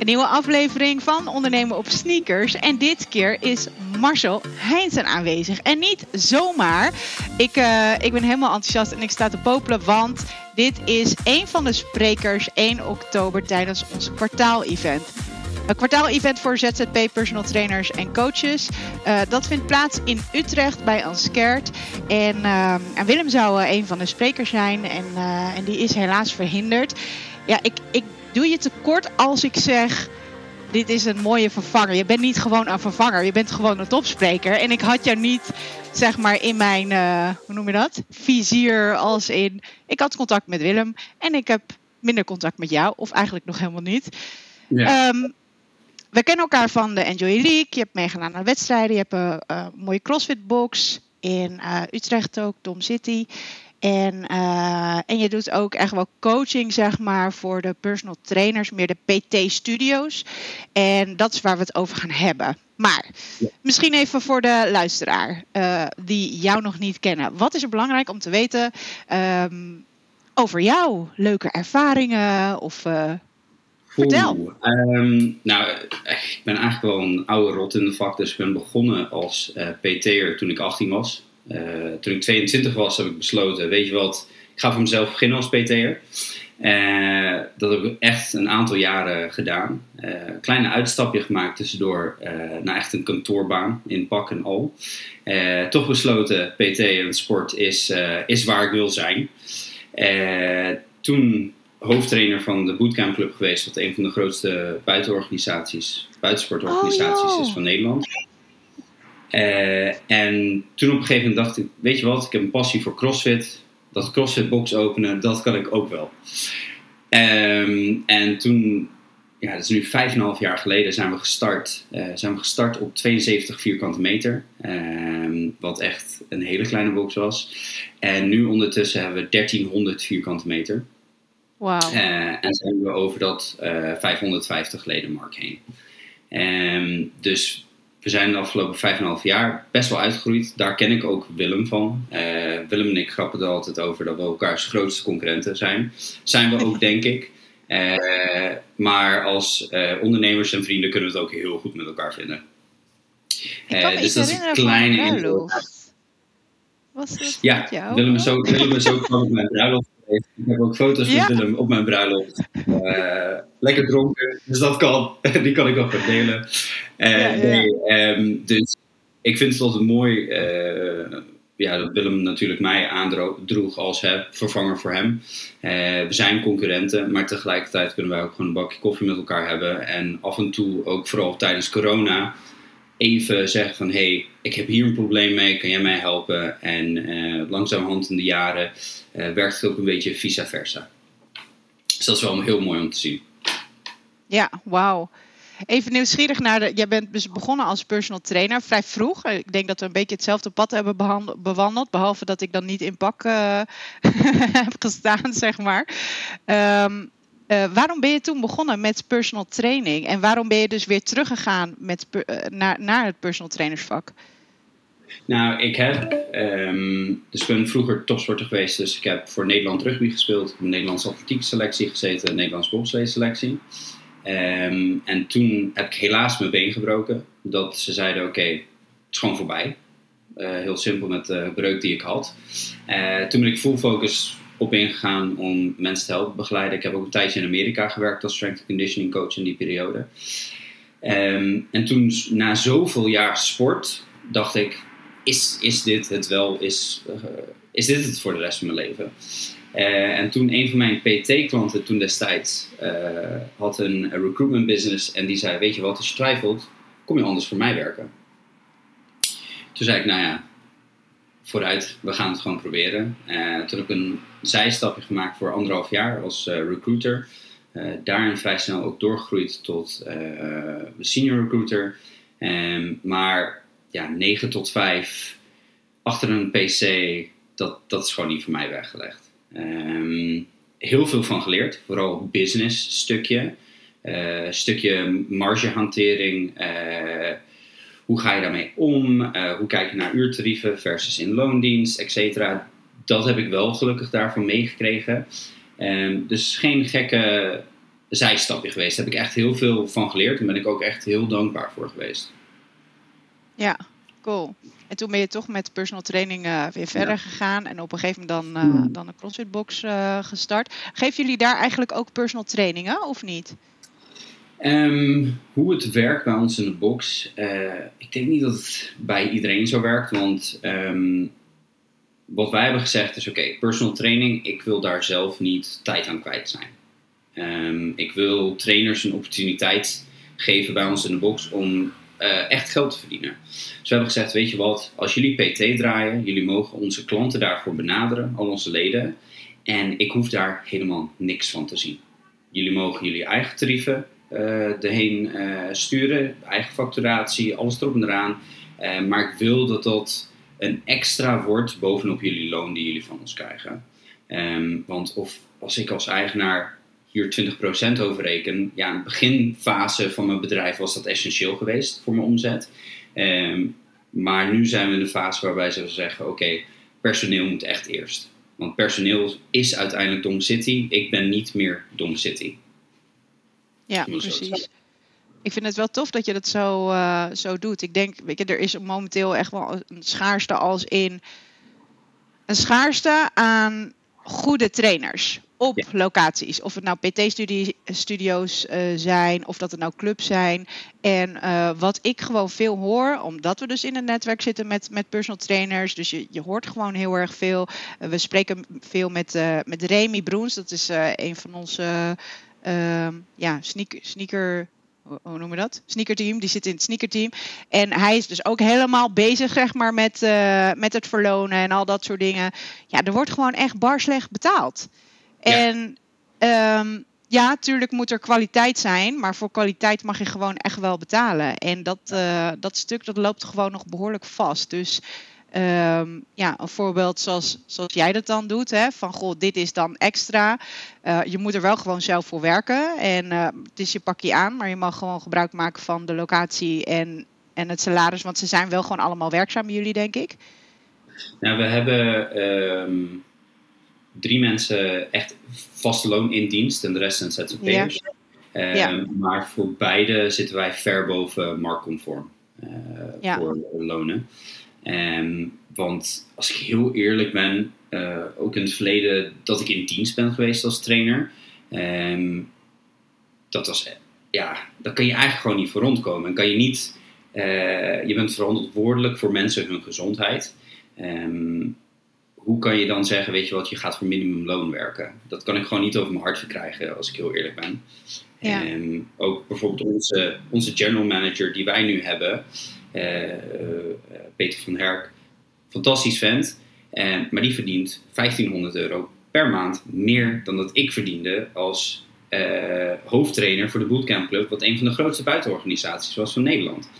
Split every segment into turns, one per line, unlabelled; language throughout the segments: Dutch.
Een nieuwe aflevering van Ondernemen op Sneakers. En dit keer is Marcel Heinzen aanwezig. En niet zomaar. Ik, uh, ik ben helemaal enthousiast en ik sta te popelen, want dit is een van de sprekers 1 oktober tijdens ons kwartaal-event. Een kwartaal-event voor ZZP personal trainers en coaches. Uh, dat vindt plaats in Utrecht bij Anskeert. En, uh, en Willem zou een van de sprekers zijn en, en die is helaas verhinderd. Ja, ik, ik doe je tekort als ik zeg dit is een mooie vervanger. Je bent niet gewoon een vervanger, je bent gewoon een topspreker. En ik had jou niet, zeg maar, in mijn, uh, hoe noem je dat? Vizier als in, ik had contact met Willem en ik heb minder contact met jou. Of eigenlijk nog helemaal niet. Ja. Um, we kennen elkaar van de Enjoy League. Je hebt meegedaan aan wedstrijden. Je hebt een, een mooie CrossFit box in uh, Utrecht ook, Dom City. En, uh, en je doet ook echt wel coaching, zeg maar, voor de personal trainers, meer de PT-studio's. En dat is waar we het over gaan hebben. Maar ja. misschien even voor de luisteraar uh, die jou nog niet kennen. Wat is er belangrijk om te weten um, over jou? Leuke ervaringen of uh, vertel.
Um, nou, ik ben eigenlijk wel een oude rot in de vak. Dus ik ben begonnen als PT'er toen ik 18 was. Uh, toen ik 22 was, heb ik besloten: weet je wat, ik ga voor mezelf beginnen als PT'er. Uh, dat heb ik echt een aantal jaren gedaan. Uh, kleine uitstapje gemaakt tussendoor naar echt een kantoorbaan in pak en al. toch besloten: PT en sport is, is waar ik wil zijn. toen hoofdtrainer van de Bootcamp Club geweest, wat een van de grootste buitenorganisaties, buitensportorganisaties oh, is van Nederland. Uh, en toen op een gegeven moment dacht ik, weet je wat, ik heb een passie voor CrossFit. Dat CrossFit box openen, dat kan ik ook wel. Um, en toen, ja, dat is nu vijf en een half jaar geleden, zijn we gestart. Uh, zijn we gestart op 72 vierkante meter. Um, wat echt een hele kleine box was. En nu ondertussen hebben we 1300 vierkante meter.
Wow.
Uh, en zijn we over dat 550 leden mark heen. Um, dus we zijn de afgelopen 5,5 jaar best wel uitgegroeid. Daar ken ik ook Willem van. Uh, Willem en ik grappen er altijd over dat we elkaars grootste concurrenten zijn. Zijn we ook, denk ik. Uh, maar als uh, ondernemers en vrienden kunnen we het ook heel goed met elkaar vinden.
dus dat is een klein
Was het ja? Willem is ook, Willem is ook van mijn bruiloft geweest. Ik heb ook foto's ja? van Willem op mijn bruiloft. lekker dronken, dus dat kan. Die kan ik ook verdelen. Uh. Nee, um, dus ik vind het altijd mooi uh, ja, dat Willem natuurlijk mij aandroeg als hè, vervanger voor hem. We zijn concurrenten, maar tegelijkertijd kunnen wij ook gewoon een bakje koffie met elkaar hebben. En af en toe, ook vooral tijdens corona, even zeggen van... hé, hey, ik heb hier een probleem mee, kan jij mij helpen? En uh, langzamerhand in de jaren werkt het ook een beetje vice versa. Dus dat is wel heel mooi om te zien.
Ja, wauw. Even nieuwsgierig naar de. Jij bent dus begonnen als personal trainer vrij vroeg. Ik denk dat we een beetje hetzelfde pad hebben bewandeld. Behalve dat ik dan niet in pak uh, heb gestaan, zeg maar. Um, uh, waarom ben je toen begonnen met personal training? En waarom ben je dus weer teruggegaan met, uh, naar, naar het personal trainersvak?
Nou, ik heb. Um, dus ben vroeger topsporter geweest. Dus ik heb voor Nederland rugby gespeeld. Een Nederlandse atletiek selectie gezeten. Een Nederlands bobslee selectie. Um, en toen heb ik helaas mijn been gebroken. Dat ze zeiden: oké, het is gewoon voorbij. Uh, heel simpel met de breuk die ik had. Toen ben ik full focus op ingegaan om mensen te helpen begeleiden. Ik heb ook een tijdje in Amerika gewerkt als strength conditioning coach in die periode. Um, en toen, na zoveel jaar sport, dacht ik: is, is dit het wel? Is, uh, is dit het voor de rest van mijn leven? Uh, en toen een van mijn PT-klanten toen destijds uh, had een, een, recruitment business en die zei, weet je wat, als je twijfelt, kom je anders voor mij werken. Toen zei ik, nou ja, vooruit, we gaan het gewoon proberen. Uh, toen heb ik een zijstapje gemaakt voor anderhalf jaar als recruiter. daarin vrij snel ook doorgegroeid tot senior recruiter. Um, maar ja, 9 tot 5 achter een PC, dat, dat is gewoon niet voor mij weggelegd. Um, heel veel van geleerd, vooral business stukje. Stukje margehantering. Uh, hoe ga je daarmee om? Uh, hoe kijk je naar uurtarieven versus in loondienst, et cetera. Dat heb ik wel gelukkig daarvan meegekregen. Um, dus geen gekke zijstapje geweest. Daar heb ik echt heel veel van geleerd en ben ik ook echt heel dankbaar voor geweest.
Ja, cool. En toen ben je toch met personal training uh, weer verder gegaan en op een gegeven moment dan, uh, dan een CrossFit box uh, gestart. Geven jullie daar eigenlijk ook personal trainingen of niet?
Um, hoe het werkt bij ons in de box, ik denk niet dat het bij iedereen zo werkt, want um, wat wij hebben gezegd is: oké, personal training, ik wil daar zelf niet tijd aan kwijt zijn. Um, ik wil trainers een opportuniteit geven bij ons in de box om uh, echt geld te verdienen. Dus we hebben gezegd: weet je wat, als jullie PT draaien, jullie mogen onze klanten daarvoor benaderen, al onze leden. En ik hoef daar helemaal niks van te zien. Jullie mogen jullie eigen tarieven erheen uh, sturen, eigen facturatie, alles erop en eraan. maar ik wil dat dat een extra wordt bovenop jullie loon die jullie van ons krijgen. Um, want of als ik als eigenaar hier 20% over reken, ja, in de beginfase van mijn bedrijf was dat essentieel geweest voor mijn omzet. Um, maar nu zijn we in de fase waarbij ze zeggen: oké, personeel moet echt eerst. Want personeel is uiteindelijk Dom City. Ik ben niet meer Dom City.
Ja, precies ik vind het wel tof dat je dat zo, uh, zo doet. Ik denk, weet je, er is momenteel echt wel een schaarste als in een schaarste aan goede trainers op locaties. Of het nou PT-studio's uh, zijn, of dat het nou clubs zijn. En uh, wat ik gewoon veel hoor, omdat we dus in een netwerk zitten met, met personal trainers. Dus je, je hoort gewoon heel erg veel. Uh, we spreken veel met, met Remy Broens. Dat is een van onze ehm, ja, sneaker, sneaker hoe noemen we dat? Sneakerteam. Die zit in het sneakerteam. En hij is dus ook helemaal bezig, zeg maar, met, uh, met het verlonen en al dat soort dingen. Ja, er wordt gewoon echt bar slecht betaald. Ja. En um, ja, tuurlijk moet er kwaliteit zijn, maar voor kwaliteit mag je gewoon echt wel betalen. En dat, uh, dat stuk dat loopt gewoon nog behoorlijk vast. Dus Um, ja, een voorbeeld zoals, zoals jij dat dan doet. Hè, van goh, dit is dan extra. Uh, je moet er wel gewoon zelf voor werken. En uh, het is je pakje aan, maar je mag gewoon gebruik maken van de locatie en, en het salaris. Want ze zijn wel gewoon allemaal werkzaam bij jullie, denk ik.
Nou, we hebben um, drie mensen echt vaste loon in dienst en de rest zijn ZZP'ers. Ja. Um, ja. Maar voor beide zitten wij ver boven marktconform uh, ja. voor lonen. Um, want als ik heel eerlijk ben, uh, ook in het verleden dat ik in dienst ben geweest als trainer, um, dat was, ja, daar kan je eigenlijk gewoon niet voor rondkomen. En kan je niet, uh, je bent verantwoordelijk voor mensen hun gezondheid. Um, hoe kan je dan zeggen, weet je wat, je gaat voor minimumloon werken? Dat kan ik gewoon niet over mijn hart verkrijgen, als ik heel eerlijk ben. Ja. Ook bijvoorbeeld onze, onze general manager die wij nu hebben, Peter van Herk, fantastisch vent, maar die verdient 1500 euro per maand meer dan dat ik verdiende als hoofdtrainer voor de Bootcamp Club, wat een van de grootste buitenorganisaties was van Nederland.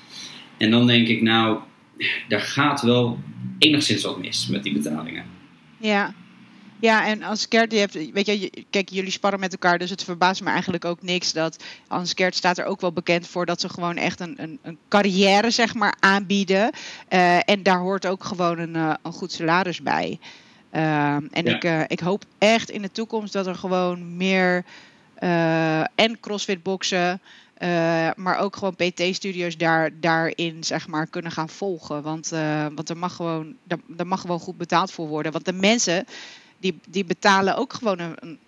En dan denk ik, nou, daar gaat wel enigszins wat mis met die betalingen.
Ja, ja, en als Gert, hebt, weet je, kijk, jullie sparren met elkaar, dus het verbaast me eigenlijk ook niks dat Hans Gert staat er ook wel bekend voor dat ze gewoon echt een, een, een carrière, zeg maar, aanbieden. Uh, en daar hoort ook gewoon een, uh, een goed salaris bij. Uh, en ja. ik, uh, ik hoop echt in de toekomst dat er gewoon meer en crossfit boksen, maar ook gewoon PT-studio's daar, daarin zeg maar, kunnen gaan volgen. Want, want er, mag gewoon, er mag gewoon goed betaald voor worden. Want de mensen die, die betalen ook gewoon een, een,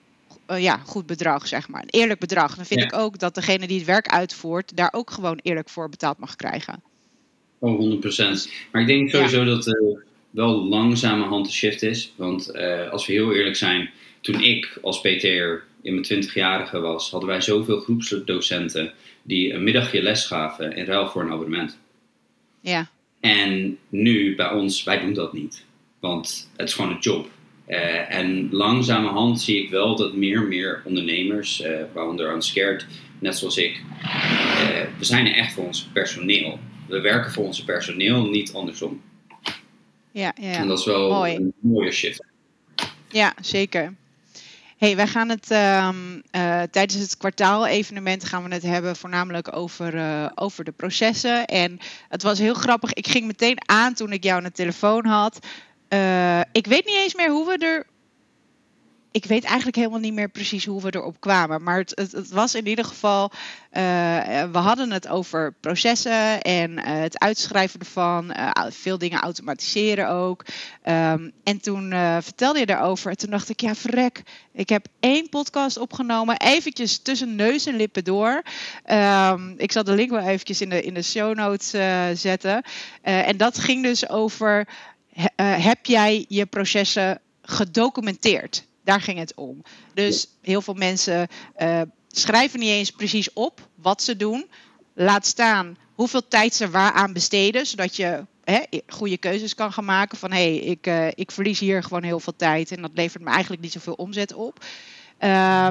een ja, goed bedrag, zeg maar. Een eerlijk bedrag. Dan vind ja. ik ook dat degene die het werk uitvoert, daar ook gewoon eerlijk voor betaald mag krijgen.
Oh, 100%. Maar ik denk sowieso ja. dat er wel langzamerhand een shift is. Want uh, als we heel eerlijk zijn, toen ik als PT'er in mijn 20-jarige was, hadden wij zoveel groepsdocenten die een middagje les gaven in ruil voor een abonnement.
Ja.
En nu bij ons, wij doen dat niet. Want het is gewoon een job. Uh, en langzamerhand zie ik wel dat meer en meer ondernemers, uh, waaronder Unscared, net zoals ik, uh, we zijn er echt voor ons personeel. We werken voor ons personeel, niet andersom.
Ja, ja.
En dat is wel Mooi. een mooie shift.
Ja, zeker. Hey, wij gaan het um, uh, tijdens het kwartaal-evenement gaan we het hebben voornamelijk over, uh, over de processen. En het was heel grappig. Ik ging meteen aan toen ik jou aan de telefoon had. Uh, ik weet niet eens meer hoe we er ik weet eigenlijk helemaal niet meer precies hoe we erop kwamen. Maar het, het, was in ieder geval. Uh, we hadden het over processen en uh, het uitschrijven ervan. Veel dingen automatiseren ook. Um, en toen vertelde je daarover. En toen dacht ik, ja, verrek. Ik heb één podcast opgenomen. Eventjes tussen neus en lippen door. Um, ik zal de link wel eventjes in de, in de show notes zetten. en dat ging dus over. Heb jij je processen gedocumenteerd? Daar ging het om. Dus heel veel mensen uh, schrijven niet eens precies op wat ze doen. Laat staan hoeveel tijd ze waaraan besteden, zodat je hè, goede keuzes kan gaan maken. Van hey, ik, uh, ik verlies hier gewoon heel veel tijd en dat levert me eigenlijk niet zoveel omzet op. Uh,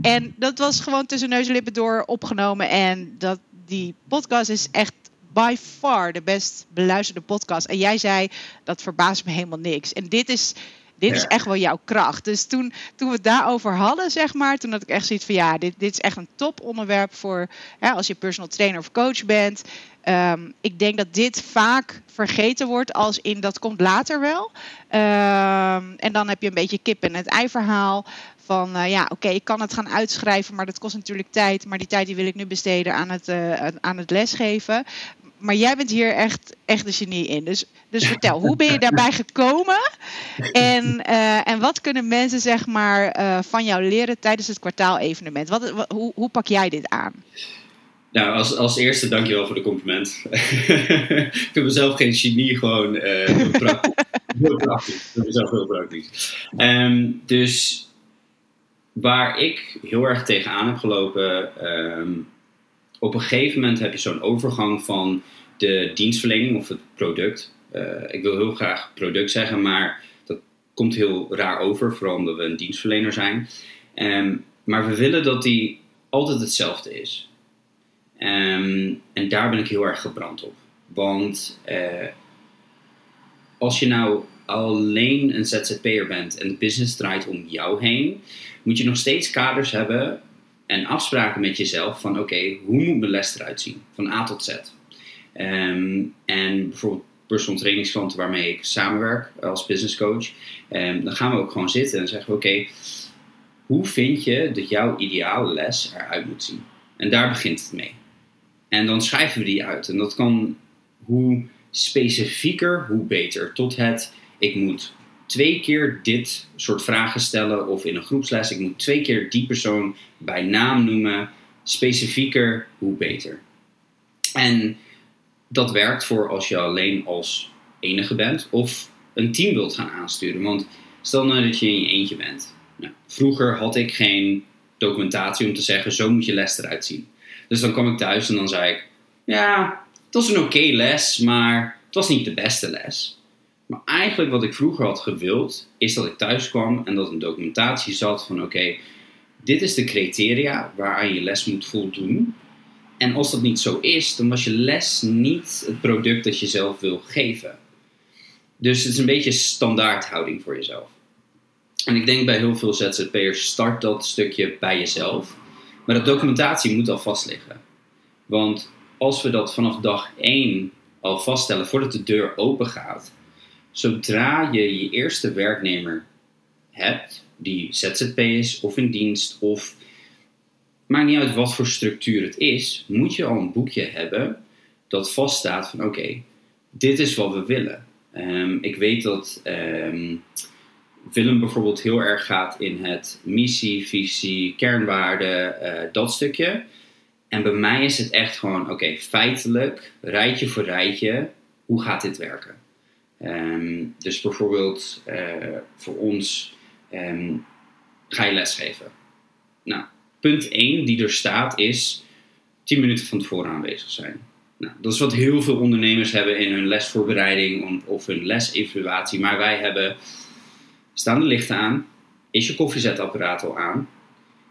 en dat was gewoon tussen neus en lippen door opgenomen. En dat, die podcast is echt by far de best beluisterde podcast. En jij zei, dat verbaast me helemaal niks. En dit is dit is echt wel jouw kracht. Dus toen, toen we het daarover hadden, zeg maar, toen had ik echt zoiets van ja, dit, dit is echt een top onderwerp voor hè, als je personal trainer of coach bent. Um, ik denk dat dit vaak vergeten wordt als in dat komt later wel. Um, en dan heb je een beetje kip en het ei verhaal. Van uh, ja, oké, okay, ik kan het gaan uitschrijven, maar dat kost natuurlijk tijd. Maar die tijd die wil ik nu besteden aan het, uh, aan het lesgeven maar jij bent hier echt, echt de genie in. Dus, dus vertel, hoe ben je daarbij gekomen? En, uh, en wat kunnen mensen zeg maar, uh, van jou leren tijdens het kwartaalevenement? Wat, wat, hoe, hoe pak jij dit aan?
Nou, als, als eerste dankjewel voor de compliment. ik vind mezelf geen genie, gewoon uh, heel praktisch. heel praktisch. Ik vind mezelf heel praktisch. Um, dus waar ik heel erg tegenaan heb gelopen... Um, op een gegeven moment heb je zo'n overgang van de dienstverlening of het product. Uh, ik wil heel graag product zeggen, maar dat komt heel raar over, vooral omdat we een dienstverlener zijn. Um, maar we willen dat die altijd hetzelfde is. Um, en daar ben ik heel erg gebrand op. Want uh, als je nou alleen een ZZP'er bent en de business draait om jou heen, moet je nog steeds kaders hebben en afspraken met jezelf van oké, hoe moet mijn les eruit zien? Van A tot Z. Um, en bijvoorbeeld personal trainingsklanten waarmee ik samenwerk als business coach. Um, dan gaan we ook gewoon zitten en zeggen we oké, hoe vind je dat jouw ideale les eruit moet zien? En daar begint het mee. En dan schrijven we die uit. En dat kan hoe specifieker, hoe beter. Tot het, ik moet twee keer dit soort vragen stellen of in een groepsles. Ik moet twee keer die persoon bij naam noemen. Specifieker, hoe beter. En dat werkt voor als je alleen als enige bent of een team wilt gaan aansturen. Want stel nou dat je in je eentje bent. Nou, vroeger had ik geen documentatie om te zeggen, zo moet je les eruit zien. Dus dan kwam ik thuis en dan zei ik, ja, het was een oké les, maar het was niet de beste les. Maar eigenlijk wat ik vroeger had gewild, is dat ik thuis kwam en dat een documentatie zat van oké, dit is de criteria waaraan je les moet voldoen. En als dat niet zo is, dan was je les niet het product dat je zelf wil geven. Dus het is een beetje standaardhouding voor jezelf. En ik denk bij heel veel ZZP'ers start dat stukje bij jezelf. Maar dat documentatie moet al vast liggen. Want als we dat vanaf dag 1 al vaststellen, voordat de deur open gaat, zodra je je eerste werknemer hebt, die ZZP is of in dienst of maakt niet uit wat voor structuur het is, moet je al een boekje hebben dat vaststaat van oké, dit is wat we willen. Um, ik weet dat um, Willem bijvoorbeeld heel erg gaat in het missie, visie, kernwaarden, uh, dat stukje. En bij mij is het echt gewoon, oké, feitelijk, rijtje voor rijtje, hoe gaat dit werken? Um, dus bijvoorbeeld uh, voor ons um, ga je lesgeven. Nou, punt 1 die er staat is 10 minuten van tevoren aanwezig zijn. Nou, dat is wat heel veel ondernemers hebben in hun lesvoorbereiding of hun lesevaluatie. Maar wij hebben, staan de lichten aan? Is je koffiezetapparaat al aan?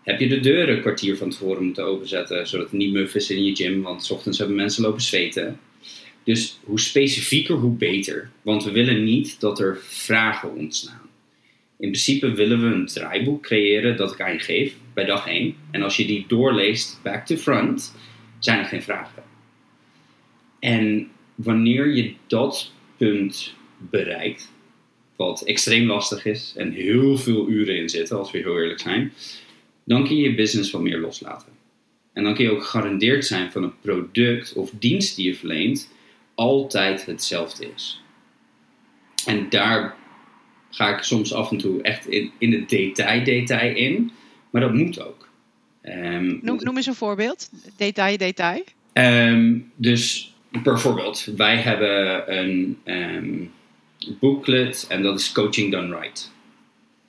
Heb je de deuren een kwartier van tevoren moeten openzetten, zodat het niet muf is in je gym, want s ochtends hebben mensen lopen zweten. Dus hoe specifieker, hoe beter. Want we willen niet dat er vragen ontstaan. In principe willen we een draaiboek creëren dat ik aan je geef bij dag 1. En als je die doorleest back to front, zijn er geen vragen. En wanneer je dat punt bereikt, wat extreem lastig is en heel veel uren in zitten, als we heel eerlijk zijn, dan kun je je business wat meer loslaten. En dan kun je ook gegarandeerd zijn van een product of dienst die je verleent altijd hetzelfde is. En daar ga ik soms af en toe echt in, in het detail, detail in. Maar dat moet ook.
Um, noem, noem eens een voorbeeld. Detail, detail.
Um, dus bijvoorbeeld, wij hebben een um, booklet en dat is Coaching Done Right.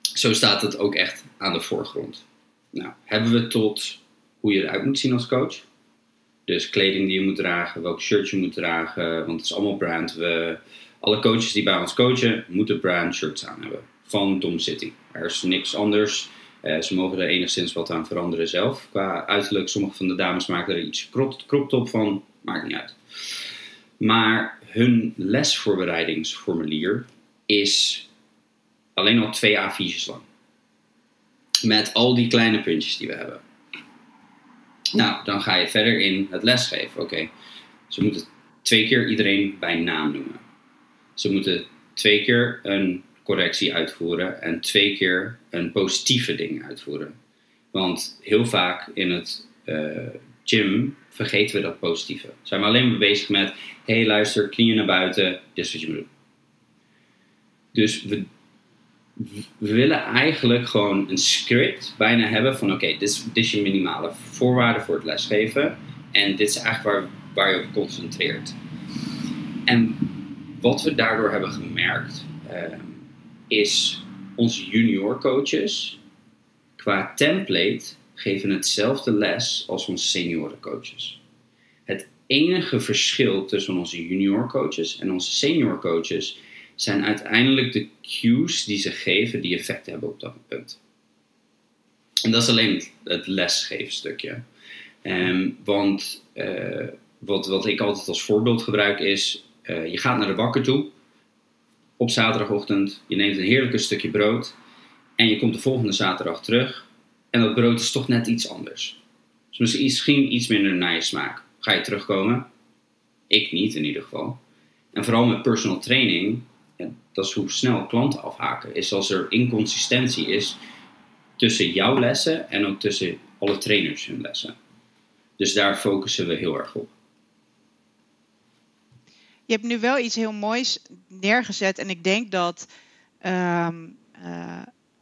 Zo staat het ook echt aan de voorgrond. Nou, hebben we tot hoe je eruit moet zien als coach. Dus kleding die je moet dragen, welk shirt je moet dragen, want het is allemaal brand. We, alle coaches die bij ons coachen, moeten brand shirts aan hebben. Van Dom City. Er is niks anders. Uh, ze mogen er enigszins wat aan veranderen zelf. Qua uiterlijk, sommige van de dames maken er iets crop top van. Maakt niet uit. Maar hun lesvoorbereidingsformulier is alleen al twee A4'tjes lang. Met al die kleine puntjes die we hebben. Nou, dan ga je verder in het lesgeven. Oké, ze moeten twee keer iedereen bij naam noemen. Ze moeten twee keer een correctie uitvoeren en twee keer een positieve ding uitvoeren. Want heel vaak in het uh, gym vergeten we dat positieve. Zijn we alleen maar bezig met: hé, hey, luister, knieën naar buiten, dit is wat je moet doen. Dus we, we willen eigenlijk gewoon een script bijna hebben van: oké, dit, is je minimale voorwaarde voor het lesgeven. En dit is eigenlijk waar, waar je op concentreert. En wat we daardoor hebben gemerkt, uh, is onze junior coaches qua template geven hetzelfde les als onze senioren coaches. Het enige verschil tussen onze junior coaches en onze senior coaches zijn uiteindelijk de cues die ze geven die effect hebben op dat punt. En dat is alleen het lesgeefstukje. Um, want uh, wat, wat ik altijd als voorbeeld gebruik is, uh, je gaat naar de bakker toe op zaterdagochtend, je neemt een heerlijke stukje brood en je komt de volgende zaterdag terug en dat brood is toch net iets anders. Dus misschien iets minder naar je smaak. Ga je terugkomen? Ik niet in ieder geval. En vooral met personal training, ja, dat is hoe snel klanten afhaken, is als er inconsistentie is tussen jouw lessen en ook tussen alle trainers hun lessen. Dus daar focussen we heel erg op
je hebt nu wel iets heel moois neergezet. En ik denk dat, um, uh,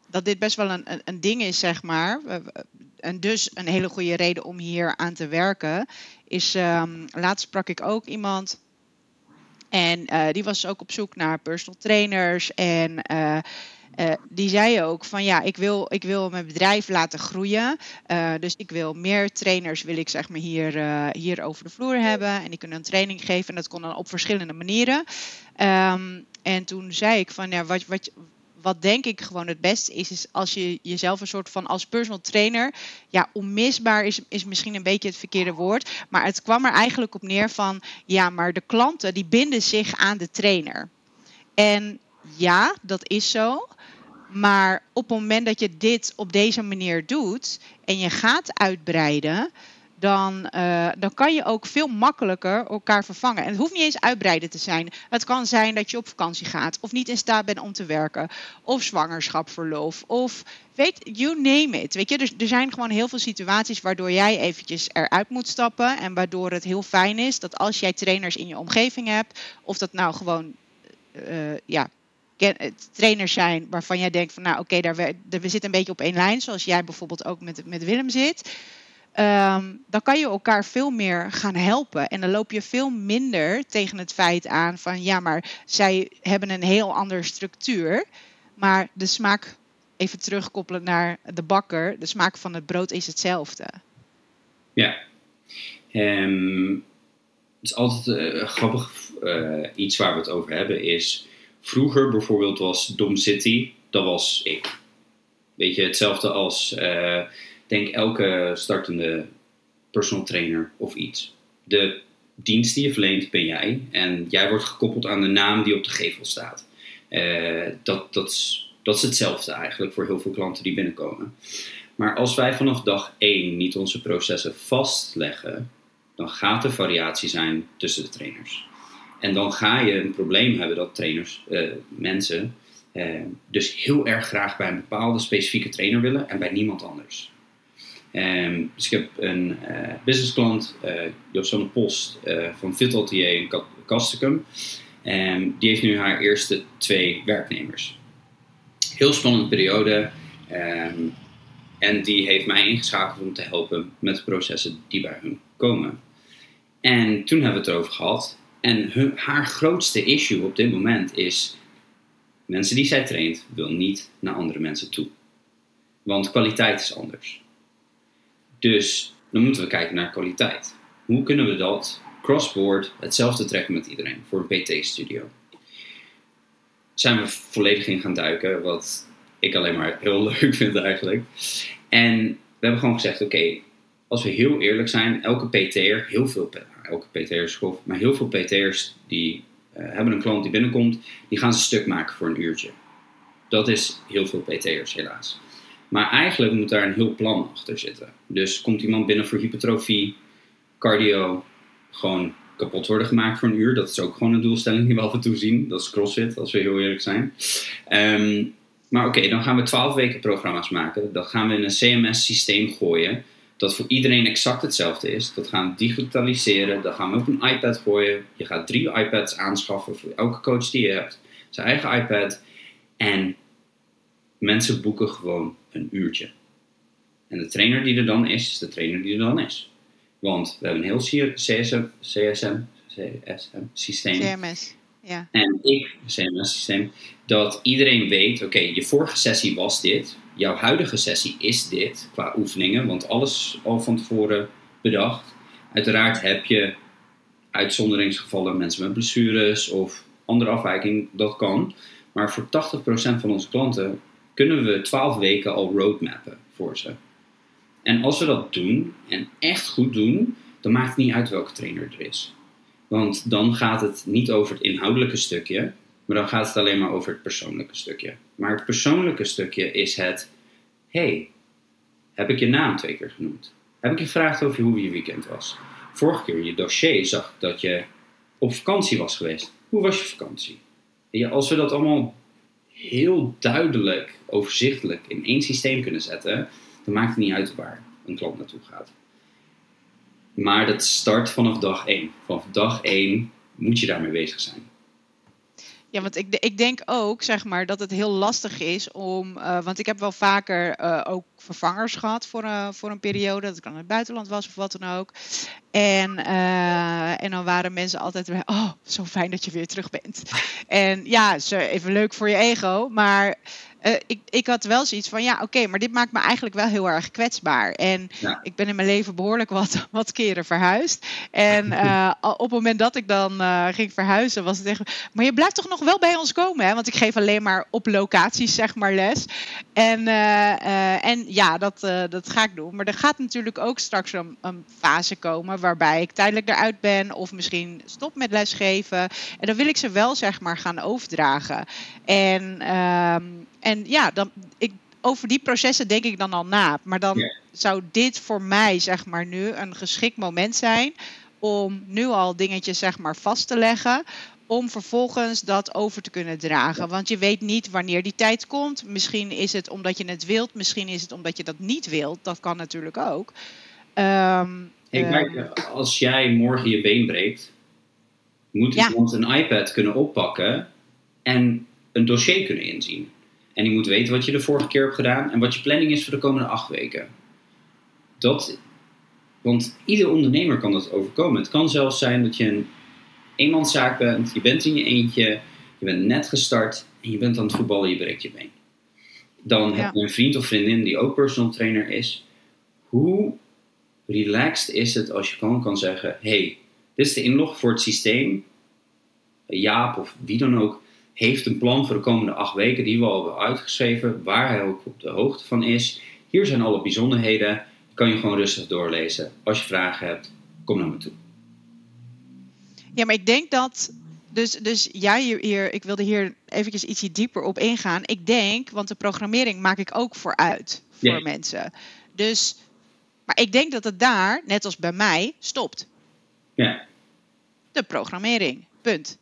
dat dit best wel een, een, een, ding is, zeg maar. En dus een hele goede reden om hier aan te werken. Is, um, laatst sprak ik ook iemand. En uh, die was ook op zoek naar personal trainers. En uh, uh, die zei ook van ja, ik wil, ik wil mijn bedrijf laten groeien. Dus ik wil meer trainers, wil ik zeg maar hier, hier over de vloer hebben. En die kunnen een training geven. En dat kon dan op verschillende manieren. Um, en toen zei ik van ja, wat, wat, wat denk ik gewoon het beste is, is als je jezelf een soort van als personal trainer, ja, onmisbaar is, is misschien een beetje het verkeerde woord, maar het kwam er eigenlijk op neer van, ja, maar de klanten die binden zich aan de trainer. En ja, dat is zo. Maar op het moment dat je dit op deze manier doet en je gaat uitbreiden, dan, uh, dan kan je ook veel makkelijker elkaar vervangen. En het hoeft niet eens uitbreiden te zijn. Het kan zijn dat je op vakantie gaat, of niet in staat bent om te werken, of zwangerschapverlof, of weet, you name it. Weet je, dus er zijn gewoon heel veel situaties waardoor jij eventjes eruit moet stappen en waardoor het heel fijn is dat als jij trainers in je omgeving hebt, of dat nou gewoon uh, ja, trainers zijn waarvan jij denkt van nou oké, daar we, we zitten een beetje op één lijn, zoals jij bijvoorbeeld ook met, met Willem zit. Um, dan kan je elkaar veel meer gaan helpen. En dan loop je veel minder tegen het feit aan van ja, maar zij hebben een heel andere structuur. Maar de smaak, even terugkoppelen naar de bakker, de smaak van het brood is hetzelfde.
Ja. Um, het is altijd uh, grappig uh, iets waar we het over hebben is Vroeger bijvoorbeeld was Dom City, dat was ik. Weet je, hetzelfde als, uh, denk elke startende personal trainer of iets. De dienst die je verleent ben jij en jij wordt gekoppeld aan de naam die op de gevel staat. Uh, dat, dat, is, dat is hetzelfde eigenlijk voor heel veel klanten die binnenkomen. Maar als wij vanaf dag 1 niet onze processen vastleggen, dan gaat er variatie zijn tussen de trainers. En dan ga je een probleem hebben dat trainers, uh, mensen, Ehm, dus heel erg graag bij een bepaalde specifieke trainer willen en bij niemand anders. Um, dus ik heb een uh, businessklant, uh, Josanne Post uh, van Vitaltier in Castricum. Um, die heeft nu haar eerste twee werknemers. Heel spannende periode. Um, en die heeft mij ingeschakeld om te helpen met de processen die bij hun komen. En toen hebben we het erover gehad. En hun, haar grootste issue op dit moment is: mensen die zij traint, wil niet naar andere mensen toe. Want kwaliteit is anders. Dus dan moeten we kijken naar kwaliteit. Hoe kunnen we dat crossboard hetzelfde trekken met iedereen voor een PT-studio? Zijn we volledig in gaan duiken, wat ik alleen maar heel leuk vind eigenlijk. En we hebben gewoon gezegd: oké, als we heel eerlijk zijn, elke PT'er, heel veel, elke PT'er is grof, maar heel veel PT'ers die uh, hebben een klant die binnenkomt, die gaan ze stuk maken voor een uurtje. Dat is heel veel PT'ers helaas. Maar eigenlijk moet daar een heel plan achter zitten. Dus komt iemand binnen voor hypertrofie, cardio, gewoon kapot worden gemaakt voor een uur. Dat is ook gewoon een doelstelling die we af en toe zien. Dat is CrossFit, als we heel eerlijk zijn. Um, maar oké, dan gaan we 12 weken programma's maken. Dat gaan we in een CMS-systeem gooien. Dat voor iedereen exact hetzelfde is. Dat gaan we digitaliseren. Dat gaan we op een iPad gooien. Je gaat drie iPads aanschaffen voor elke coach die je hebt. Zijn eigen iPad. En mensen boeken gewoon een uurtje. En de trainer die er dan is, is de trainer die er dan is. Want we hebben een heel CSM, CSM, CSM systeem.
CMS. Ja.
En ik, CMS-systeem, dat iedereen weet: oké, je vorige sessie was dit, jouw huidige sessie is dit qua oefeningen, want alles al van tevoren bedacht. Uiteraard heb je uitzonderingsgevallen, mensen met blessures of andere afwijking, dat kan. Maar voor 80% van onze klanten kunnen we 12 weken al roadmappen voor ze. En als we dat doen en echt goed doen, dan maakt het niet uit welke trainer er is. Want dan gaat het niet over het inhoudelijke stukje, maar dan gaat het alleen maar over het persoonlijke stukje. Maar het persoonlijke stukje is het: hey, heb ik je naam twee keer genoemd? Heb ik je gevraagd over hoe je weekend was? Vorige keer in je dossier zag ik dat je op vakantie was geweest. Hoe was je vakantie? Als we dat allemaal heel duidelijk, overzichtelijk in één systeem kunnen zetten, dan maakt het niet uit waar een klant naartoe gaat. Maar dat start vanaf dag 1. Vanaf dag 1 moet je daarmee bezig zijn.
Ja, want ik, ik denk ook, zeg maar, dat het heel lastig is om. Uh, want ik heb wel vaker uh, ook vervangers gehad voor, uh, voor een periode. Dat ik dan in het buitenland was of wat dan ook. En, en dan waren mensen altijd weer. Oh, zo fijn dat je weer terug bent. En ja, even leuk voor je ego. Maar uh, ik, ik had wel zoiets van, ja, oké, maar dit maakt me eigenlijk wel heel erg kwetsbaar. En ik ben in mijn leven behoorlijk wat, wat keren verhuisd. En uh, op het moment dat ik dan uh, ging verhuizen, was het echt, maar je blijft toch nog wel bij ons komen, hè? Want ik geef alleen maar op locaties, zeg maar, les. En, en ja, dat, dat ga ik doen. Maar er gaat natuurlijk ook straks een, een, fase komen waarbij ik tijdelijk eruit ben of misschien stop met lesgeven. En dan wil ik ze wel, zeg maar, gaan overdragen. En... Ehm, en ja, dan, ik, over die processen denk ik dan al na. Maar dan zou dit voor mij, zeg maar, nu een geschikt moment zijn om nu al dingetjes, zeg maar, vast te leggen. Om vervolgens dat over te kunnen dragen. Want je weet niet wanneer die tijd komt. Misschien is het omdat je het wilt. Misschien is het omdat je dat niet wilt. Dat kan natuurlijk ook. Um,
hey, kijk, als jij morgen je been breekt, moet iemand een iPad kunnen oppakken en een dossier kunnen inzien. En je moet weten wat je de vorige keer hebt gedaan en wat je planning is voor de komende acht weken. Dat, want ieder ondernemer kan dat overkomen. Het kan zelfs zijn dat je een eenmanszaak bent, je bent in je eentje, je bent net gestart en je bent aan het voetballen, je breekt je been. Dan heb je een vriend of vriendin die ook personal trainer is. Hoe relaxed is het als je gewoon kan zeggen: hey, dit is de inlog voor het systeem. Jaap of wie dan ook heeft een plan voor de komende acht weken die we al hebben uitgeschreven, waar hij ook op de hoogte van is. Hier zijn alle bijzonderheden. Kan je gewoon rustig doorlezen. Als je vragen hebt, kom naar me toe.
Ja, maar ik denk dat. Dus, dus jij hier, ik wilde hier eventjes ietsje dieper op ingaan. Ik denk, want de programmering maak ik ook vooruit voor mensen. Dus, maar ik denk dat het daar, net als bij mij, stopt.
Ja.
De programmering. Punt.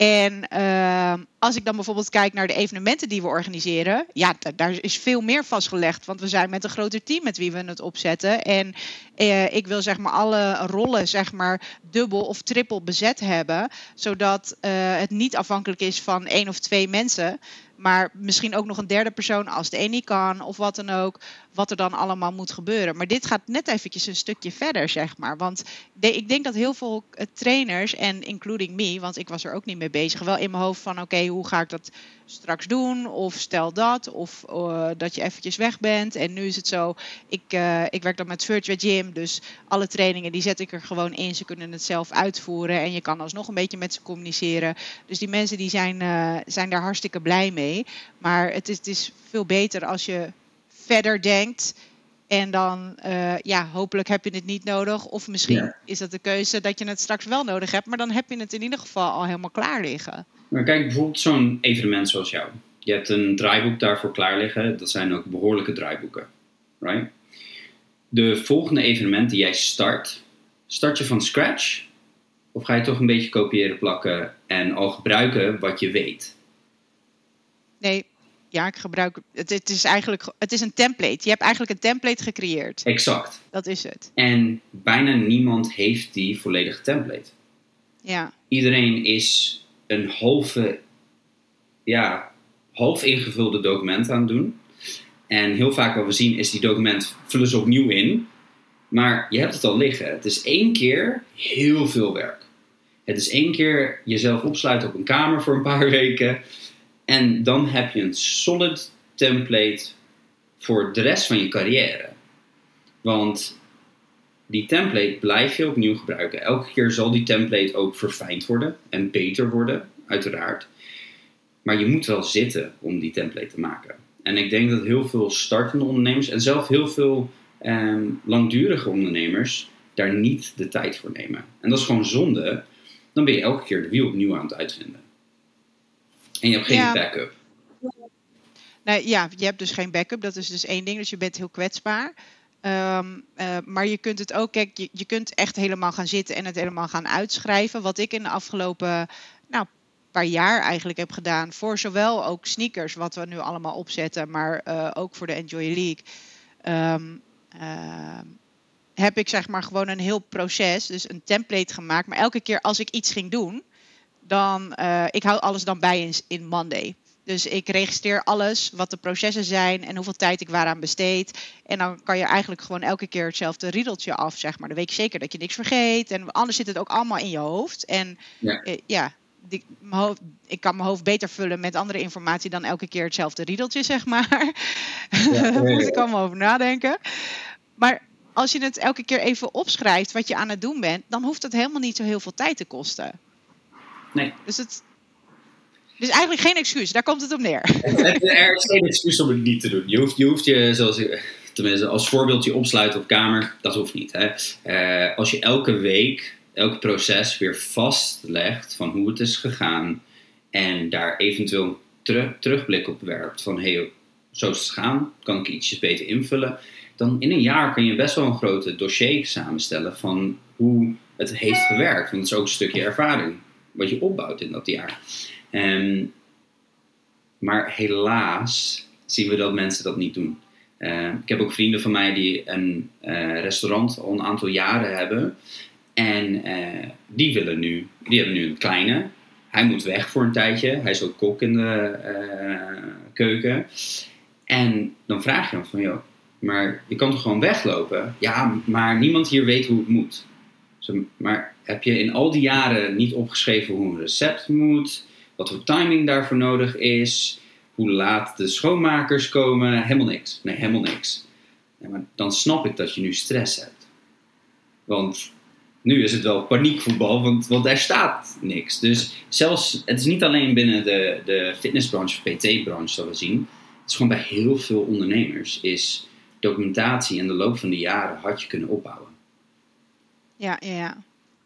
En uh, als ik dan bijvoorbeeld kijk naar de evenementen die we organiseren, ja, daar is veel meer vastgelegd. Want we zijn met een groter team met wie we het opzetten. En uh, ik wil zeg maar alle rollen zeg maar dubbel of triple bezet hebben. Zodat uh, het niet afhankelijk is van één of twee mensen. Maar misschien ook nog een derde persoon als de niet kan of wat dan ook. Wat er dan allemaal moet gebeuren. Maar dit gaat net eventjes een stukje verder, zeg maar. Want ik denk dat heel veel eh, trainers, en including me, want ik was er ook niet mee bezig, wel in mijn hoofd van oké, hoe ga ik dat straks doen? Of stel dat, of uh, dat je eventjes weg bent. En nu is het zo, ik, uh, ik werk dan met Virtual Gym, dus alle trainingen die zet ik er gewoon in. Ze kunnen het zelf uitvoeren en je kan alsnog een beetje met ze communiceren. Dus die mensen die zijn, zijn daar hartstikke blij mee. Maar het is, het is veel beter als je verder denkt. En dan, uh, ja, hopelijk heb je het niet nodig. Of misschien ja. is dat de keuze dat je het straks wel nodig hebt. Maar dan heb je het in ieder geval al helemaal klaar liggen.
Maar kijk, bijvoorbeeld zo'n evenement zoals jou. Je hebt een draaiboek daarvoor klaar liggen. Dat zijn ook behoorlijke draaiboeken. Right? De volgende evenement die jij start, start je van scratch? Of ga je toch een beetje kopiëren, plakken en al gebruiken wat je weet?
Nee, ja, ik gebruik het. Het is eigenlijk het is een template. Je hebt eigenlijk een template gecreëerd.
Exact.
Dat is het.
En bijna niemand heeft die volledige template.
Ja.
Iedereen is een halve, ja, half ingevulde document aan het doen. En heel vaak wat we zien is die document vullen ze opnieuw in. Maar je hebt het al liggen. Het is één keer heel veel werk. Het is één keer jezelf opsluiten op een kamer voor een paar weken. En dan heb je een solid template voor de rest van je carrière. Want die template blijf je opnieuw gebruiken. Elke keer zal die template ook verfijnd worden en beter worden, uiteraard. Maar je moet wel zitten om die template te maken. En ik denk dat heel veel startende ondernemers en zelf heel veel eh, langdurige ondernemers daar niet de tijd voor nemen. En dat is gewoon zonde. Dan ben je elke keer de wiel opnieuw aan het uitvinden. En je hebt geen ja. backup.
Nou ja, je hebt dus geen backup. Dat is dus één ding. Dus je bent heel kwetsbaar. Um, uh, maar je kunt het ook, kijk, je, je kunt echt helemaal gaan zitten en het helemaal gaan uitschrijven. Wat ik in de afgelopen nou, paar jaar eigenlijk heb gedaan. Voor zowel ook sneakers, wat we nu allemaal opzetten, maar uh, ook voor de Enjoy League. Um, uh, heb ik zeg maar gewoon een heel proces, dus een template gemaakt. Maar elke keer als ik iets ging doen, dan, uh, ik hou alles dan bij in, in Monday. Dus ik registreer alles, wat de processen zijn en hoeveel tijd ik waaraan besteed. En dan kan je eigenlijk gewoon elke keer hetzelfde riedeltje af, zeg maar. Dan weet je zeker dat je niks vergeet. En anders zit het ook allemaal in je hoofd. En ja, eh, ja die, hoofd, ik kan mijn hoofd beter vullen met andere informatie dan elke keer hetzelfde riedeltje, zeg maar. Ja, Daar moet ik allemaal over nadenken. Maar als je het elke keer even opschrijft wat je aan het doen bent, dan hoeft het helemaal niet zo heel veel tijd te kosten.
Nee.
Dus het, dus eigenlijk geen excuus, daar komt het op neer.
er is geen excuus om het niet te doen. Je hoeft je, hoeft je zoals tenminste als voorbeeld je opsluiten op kamer, dat hoeft niet. Hè? Uh, als je elke week, elk proces weer vastlegt van hoe het is gegaan en daar eventueel ter, terugblik op werpt van hey, zo is het gegaan, kan ik ietsjes beter invullen, dan in een jaar kan je best wel een grote dossier samenstellen van hoe het heeft gewerkt. Want het is ook een stukje ervaring wat je opbouwt in dat jaar. Um, maar helaas zien we dat mensen dat niet doen. Uh, ik heb ook vrienden van mij die een uh, restaurant al een aantal jaren hebben. En uh, die willen nu, die hebben nu een kleine. Hij moet weg voor een tijdje. Hij is ook kok in de keuken. En dan vraag je hem van, joh, maar je kan toch gewoon weglopen? Ja, maar niemand hier weet hoe het moet. Maar heb je in al die jaren niet opgeschreven hoe een recept moet? wat voor timing daarvoor nodig is, hoe laat de schoonmakers komen, helemaal niks. Nee, helemaal niks. Dan snap ik dat je nu stress hebt. Want nu is het wel paniekvoetbal, want, er staat niks. Dus zelfs, het is niet alleen binnen de, de fitnessbranche, PT-branche dat we zien. Het is gewoon bij heel veel ondernemers, is documentatie in de loop van de jaren had je kunnen opbouwen.
Ja, ja,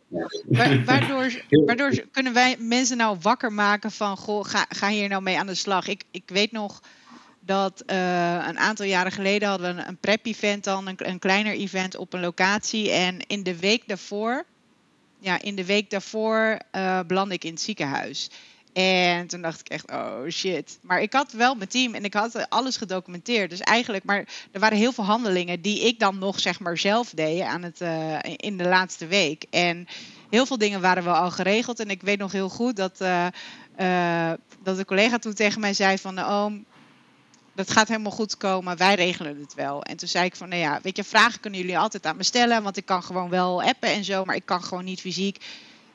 ja. Waardoor, waardoor kunnen wij mensen nou wakker maken van, goh, ga, ga hier nou mee aan de slag. Ik, ik weet nog dat uh, een aantal jaren geleden hadden we een, een prep-event dan, een, een kleiner event op een locatie. En in de week daarvoor, ja, in de week daarvoor uh, belandde ik in het ziekenhuis. En toen dacht ik echt, oh shit. Maar ik had wel mijn team en ik had alles gedocumenteerd. Dus eigenlijk, maar er waren heel veel handelingen die ik dan nog zeg maar zelf deed aan het, uh, in de laatste week. En heel veel dingen waren wel al geregeld. En ik weet nog heel goed dat, uh, uh, dat de collega toen tegen mij zei van, oh, dat gaat helemaal goed komen, wij regelen het wel. En toen zei ik van, nou ja, weet je, vragen kunnen jullie altijd aan me stellen, want ik kan gewoon wel appen en zo, maar ik kan gewoon niet fysiek.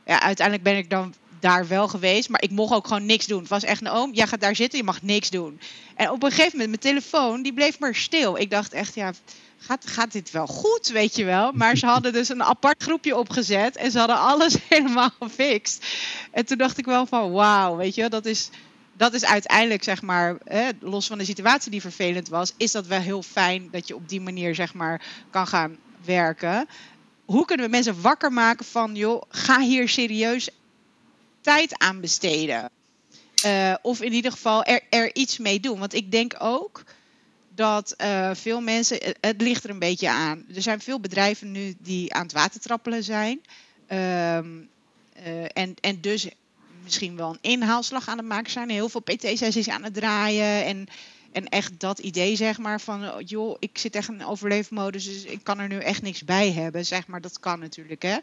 Ja, uiteindelijk ben ik dan daar wel geweest, maar ik mocht ook gewoon niks doen. Het was echt een oom, jij gaat daar zitten, je mag niks doen. En op een gegeven moment, mijn telefoon, die bleef maar stil. Ik dacht echt, ja, gaat, gaat dit wel goed, weet je wel? Maar ze hadden dus een apart groepje opgezet en ze hadden alles helemaal gefixt. En toen dacht ik wel van, wauw, weet je, dat is dat is uiteindelijk, zeg maar, los van de situatie die vervelend was, is dat wel heel fijn dat je op die manier, zeg maar, kan gaan werken. Hoe kunnen we mensen wakker maken van, joh, ga hier serieus tijd aan besteden? Uh, of in ieder geval er, iets mee doen. Want ik denk ook dat uh, veel mensen, het ligt er een beetje aan. Er zijn veel bedrijven nu die aan het watertrappelen zijn. Um, uh, en, en dus misschien wel een inhaalslag aan het maken zijn. Heel veel PT-sessies aan het draaien. En, en echt dat idee, zeg maar, van joh, ik zit echt in overleefmodus, dus ik kan er nu echt niks bij hebben. Zeg maar, dat kan natuurlijk. Hè.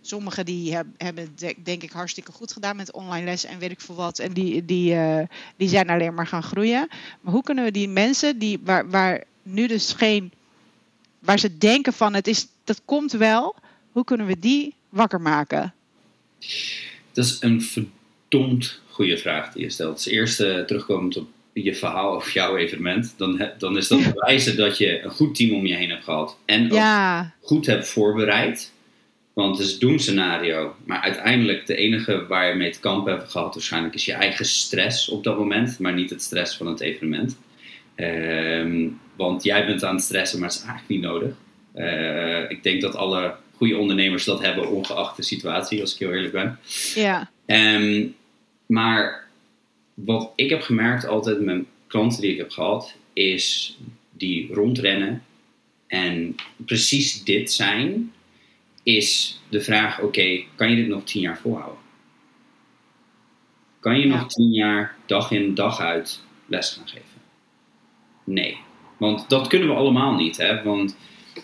Sommigen die hebben, denk ik, hartstikke goed gedaan met online les en weet ik veel wat. En die, die, uh, die zijn alleen maar gaan groeien. Maar hoe kunnen we die mensen die, waar, waar nu dus geen. waar ze denken van het is, dat komt wel, hoe kunnen we die wakker maken?
Dat is een verdomd goede vraag die je stelt. Als eerste terugkomend op je verhaal of jouw evenement, dan, dan is dat bewijzen dat je een goed team om je heen hebt gehad. En ook ja. goed hebt voorbereid. Want het is doemscenario. Maar uiteindelijk de enige waar je mee te kampen hebt gehad waarschijnlijk is je eigen stress op dat moment. Maar niet het stress van het evenement. Um, want jij bent aan het stressen, maar het is eigenlijk niet nodig. Uh, ik denk dat alle goede ondernemers dat hebben, ongeacht de situatie, als ik heel eerlijk ben.
Ja.
Um, maar wat ik heb gemerkt altijd met klanten die ik heb gehad, is die rondrennen en precies dit zijn, is de vraag: oké, kan je dit nog tien jaar volhouden? Kan je nog tien jaar dag in dag uit les gaan geven? Nee. Want dat kunnen we allemaal niet, hè? Want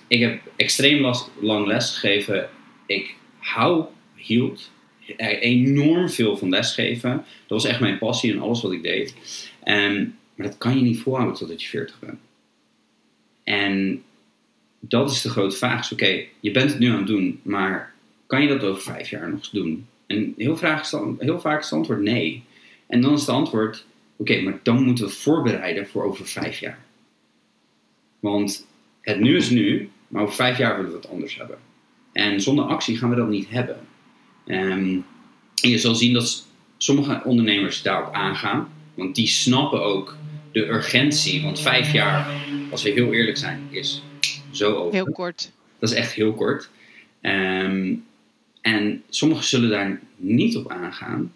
ik heb extreem last, lang les gegeven. Ik hou, hield enorm veel van lesgeven. Dat was echt mijn passie en alles wat ik deed. En, maar dat kan je niet volhouden totdat je 40 bent. En dat is de grote vraag. Oké, je bent het nu aan het doen, maar kan je dat over vijf jaar nog doen? En heel, vraag, heel vaak is het antwoord nee. En dan is het antwoord: oké, maar dan moeten we voorbereiden voor over vijf jaar. Want het nu is nu, maar over vijf jaar willen we het anders hebben. En zonder actie gaan we dat niet hebben. Um, en je zal zien dat sommige ondernemers daarop aangaan, want die snappen ook de urgentie. Want vijf jaar, als we heel eerlijk zijn, is zo over.
Heel kort.
Dat is echt heel kort. Um, en sommigen zullen daar niet op aangaan.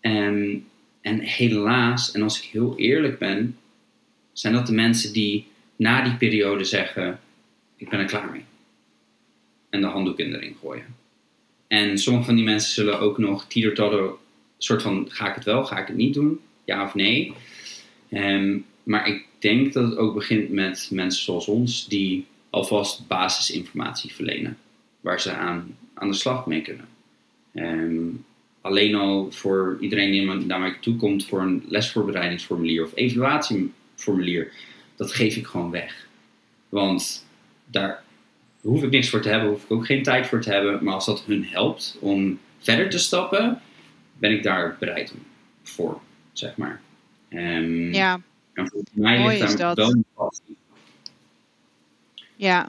Um, en helaas, en als ik heel eerlijk ben, zijn dat de mensen die na die periode zeggen: Ik ben er klaar mee. En de handdoek in de ring gooien. En sommige van die mensen zullen ook nog teeter soort van, ga ik het wel, ga ik het niet doen? Ja of nee? Um, maar ik denk dat het ook begint met mensen zoals ons die alvast basisinformatie verlenen. Waar ze aan, aan de slag mee kunnen. Um, alleen al voor iedereen die naar mij toe komt voor een lesvoorbereidingsformulier of evaluatieformulier, dat geef ik gewoon weg. Want daar hoef ik niks voor te hebben, hoef ik ook geen tijd voor te hebben. Maar als dat hun helpt om verder te stappen, ben ik daar bereid voor, zeg maar. Um,
ja.
En voor mij Mooi ligt daar wel een passie.
Ja.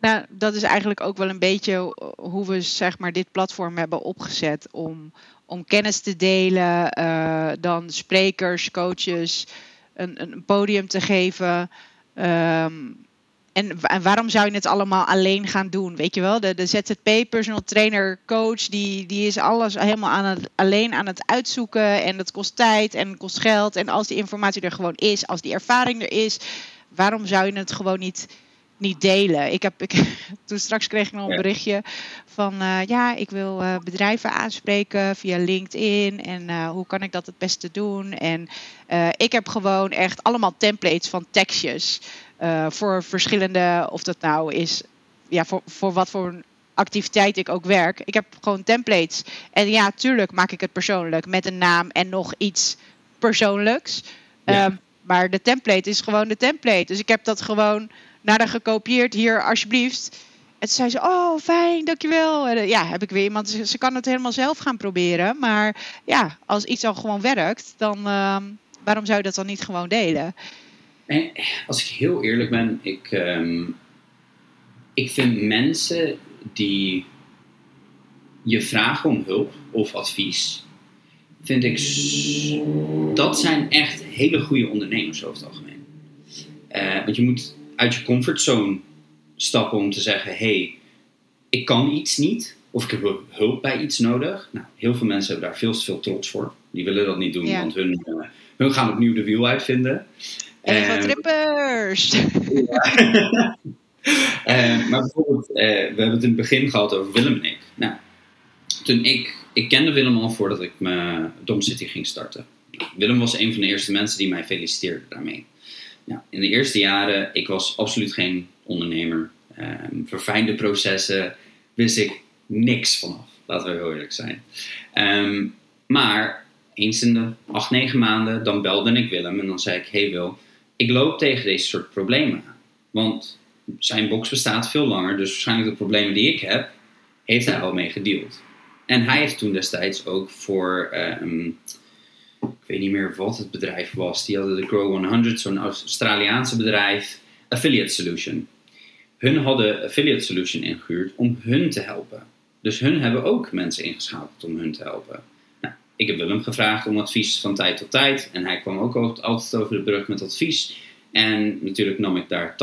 Nou, dat is eigenlijk ook wel een beetje hoe we zeg maar, dit platform hebben opgezet. Om, om kennis te delen, uh, dan sprekers, coaches een, een podium te geven. Um, en, waarom zou je het allemaal alleen gaan doen? Weet je wel, de, de ZZP, personal trainer, coach, die, die is alles helemaal aan het, alleen aan het uitzoeken. En dat kost tijd en kost geld. En als die informatie er gewoon is, als die ervaring er is, waarom zou je het gewoon niet niet delen. Ik heb, ik, toen straks kreeg ik nog een berichtje van uh, ja, ik wil uh, bedrijven aanspreken via LinkedIn en uh, hoe kan ik dat het beste doen? En ik heb gewoon echt allemaal templates van tekstjes voor verschillende, of dat nou is, ja, voor, voor wat voor activiteit ik ook werk. Ik heb gewoon templates. En ja, tuurlijk maak ik het persoonlijk met een naam en nog iets persoonlijks. Ja. Um, maar de template is gewoon de template. Dus ik heb dat gewoon naar haar gekopieerd. Hier, alsjeblieft. En toen zei ze, oh fijn, dankjewel. En, ja, heb ik weer iemand. Ze, ze, kan het helemaal zelf gaan proberen. Maar ja, als iets al gewoon werkt, dan uh, waarom zou je dat dan niet gewoon delen?
En als ik heel eerlijk ben, ik, um, ik vind mensen die je vragen om hulp of advies, vind ik, dat zijn echt hele goede ondernemers over het algemeen. Uh, want je moet uit je comfortzone stappen om te zeggen: hey, ik kan iets niet, of ik heb hulp bij iets nodig. Nou, heel veel mensen hebben daar veel te veel trots voor. Die willen dat niet doen, want hun, uh, hun gaan opnieuw de wiel uitvinden.
En uh, trippers!
Ja. uh, maar bijvoorbeeld, we hebben het in het begin gehad over Willem en ik. Nou, toen ik, ik kende Willem al voordat ik mijn Dom City ging starten. Willem was een van de eerste mensen die mij feliciteerde daarmee. Nou, in de eerste jaren, ik was absoluut geen ondernemer. Um, verfijnde processen wist ik niks vanaf. Laten we heel eerlijk zijn. Um, maar eens in de acht, negen maanden, dan belde ik Willem en dan zei ik: Hey Wil, ik loop tegen deze soort problemen. Want zijn box bestaat veel langer, dus waarschijnlijk de problemen die ik heb, heeft hij al mee gedeeld. En hij heeft toen destijds ook voor um, ik weet niet meer wat het bedrijf was. Die hadden de Grow 100, zo'n Australiaanse bedrijf, Affiliate Solution. Hun hadden Affiliate Solution ingehuurd om hun te helpen. Dus hun hebben ook mensen ingeschakeld om hun te helpen. Ik heb Willem gevraagd om advies van tijd tot tijd. En hij kwam ook altijd over de brug met advies. En natuurlijk nam ik daar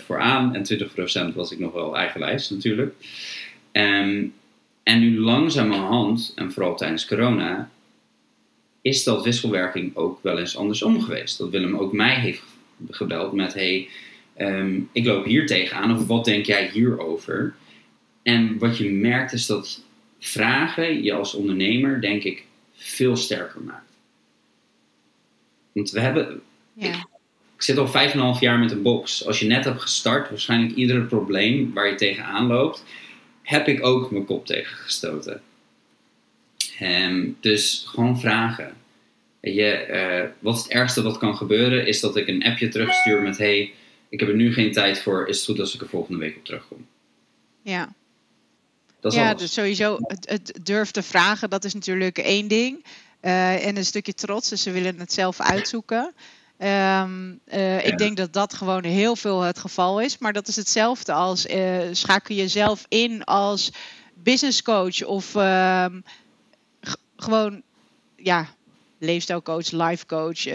80% voor aan. En 20% was ik nog wel eigenwijs natuurlijk. Um, en nu langzamerhand, en vooral tijdens corona, is dat wisselwerking ook wel eens andersom geweest. Dat Willem ook mij heeft gebeld met: hey, um, ik loop hier tegenaan, of wat denk jij hierover? En wat je merkt is dat vragen je als ondernemer, denk ik, veel sterker maakt. Want we hebben. Ja. Ik, ik zit al vijf en een half jaar met een box. Als je net hebt gestart, waarschijnlijk ieder probleem waar je tegenaan loopt, heb ik ook mijn kop tegen gestoten. Um, dus gewoon vragen. Je, uh, wat is het ergste wat kan gebeuren, is dat ik een appje terugstuur met: Hey, ik heb er nu geen tijd voor. Is het goed als ik er volgende week op terugkom?
Ja. Dat is ja, dus sowieso het, het durf te vragen, dat is natuurlijk één ding. Uh, en een stukje trots, dus ze willen het zelf uitzoeken. Um, uh, Ik denk dat dat gewoon heel veel het geval is. Maar dat is hetzelfde als uh, schakel jezelf in als business coach of um, gewoon ja, leefstijlcoach, life coach.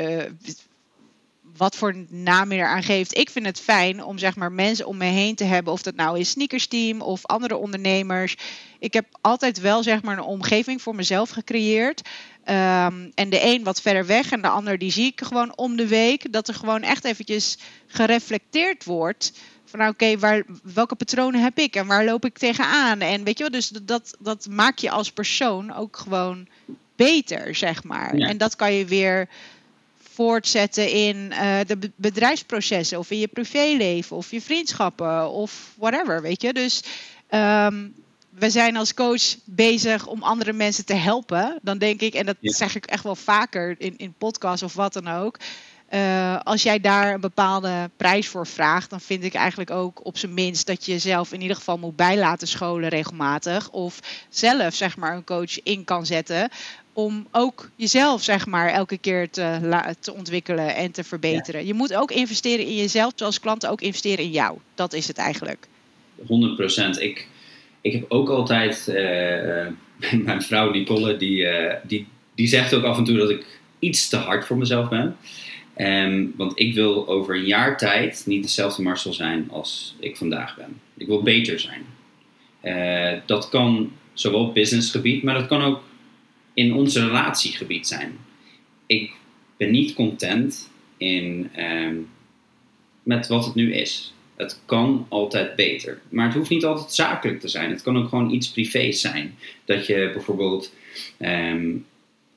Wat voor naam je eraan geeft. Ik vind het fijn om zeg maar mensen om me heen te hebben. Of dat nou is sneakersteam of andere ondernemers. Ik heb altijd wel zeg maar een omgeving voor mezelf gecreëerd. Um, en de een wat verder weg en de ander die zie ik gewoon om de week. Dat er gewoon echt eventjes gereflecteerd wordt. Van nou, oké, okay, welke patronen heb ik en waar loop ik tegenaan? En weet je wel, dus dat, dat maak je als persoon ook gewoon beter, zeg maar. En dat kan je weer voortzetten in uh, de bedrijfsprocessen of in je privéleven of je vriendschappen of whatever, weet je. Dus um, we zijn als coach bezig om andere mensen te helpen. Dan denk ik, en dat zeg ik echt wel vaker in, in podcasts of wat dan ook. Uh, als jij daar een bepaalde prijs voor vraagt, dan vind ik eigenlijk ook op zijn minst dat je jezelf in ieder geval moet bijlaten scholen regelmatig. Of zelf zeg maar een coach in kan zetten om ook jezelf, zeg maar, elke keer te, te ontwikkelen en te verbeteren. Je moet ook investeren in jezelf, zoals klanten ook investeren in jou. Dat is het eigenlijk.
100 procent. Ik, ik heb ook altijd, uh, mijn vrouw Nicole, die, uh, die, die zegt ook af en toe dat ik iets te hard voor mezelf ben. Um, want ik wil over een jaar tijd niet dezelfde Marcel zijn als ik vandaag ben. Ik wil beter zijn. Uh, dat kan zowel op businessgebied, maar dat kan ook in onze relatiegebied zijn. Ik ben niet content in, um, met wat het nu is. Het kan altijd beter. Maar het hoeft niet altijd zakelijk te zijn. Het kan ook gewoon iets privés zijn. Dat je bijvoorbeeld ehm,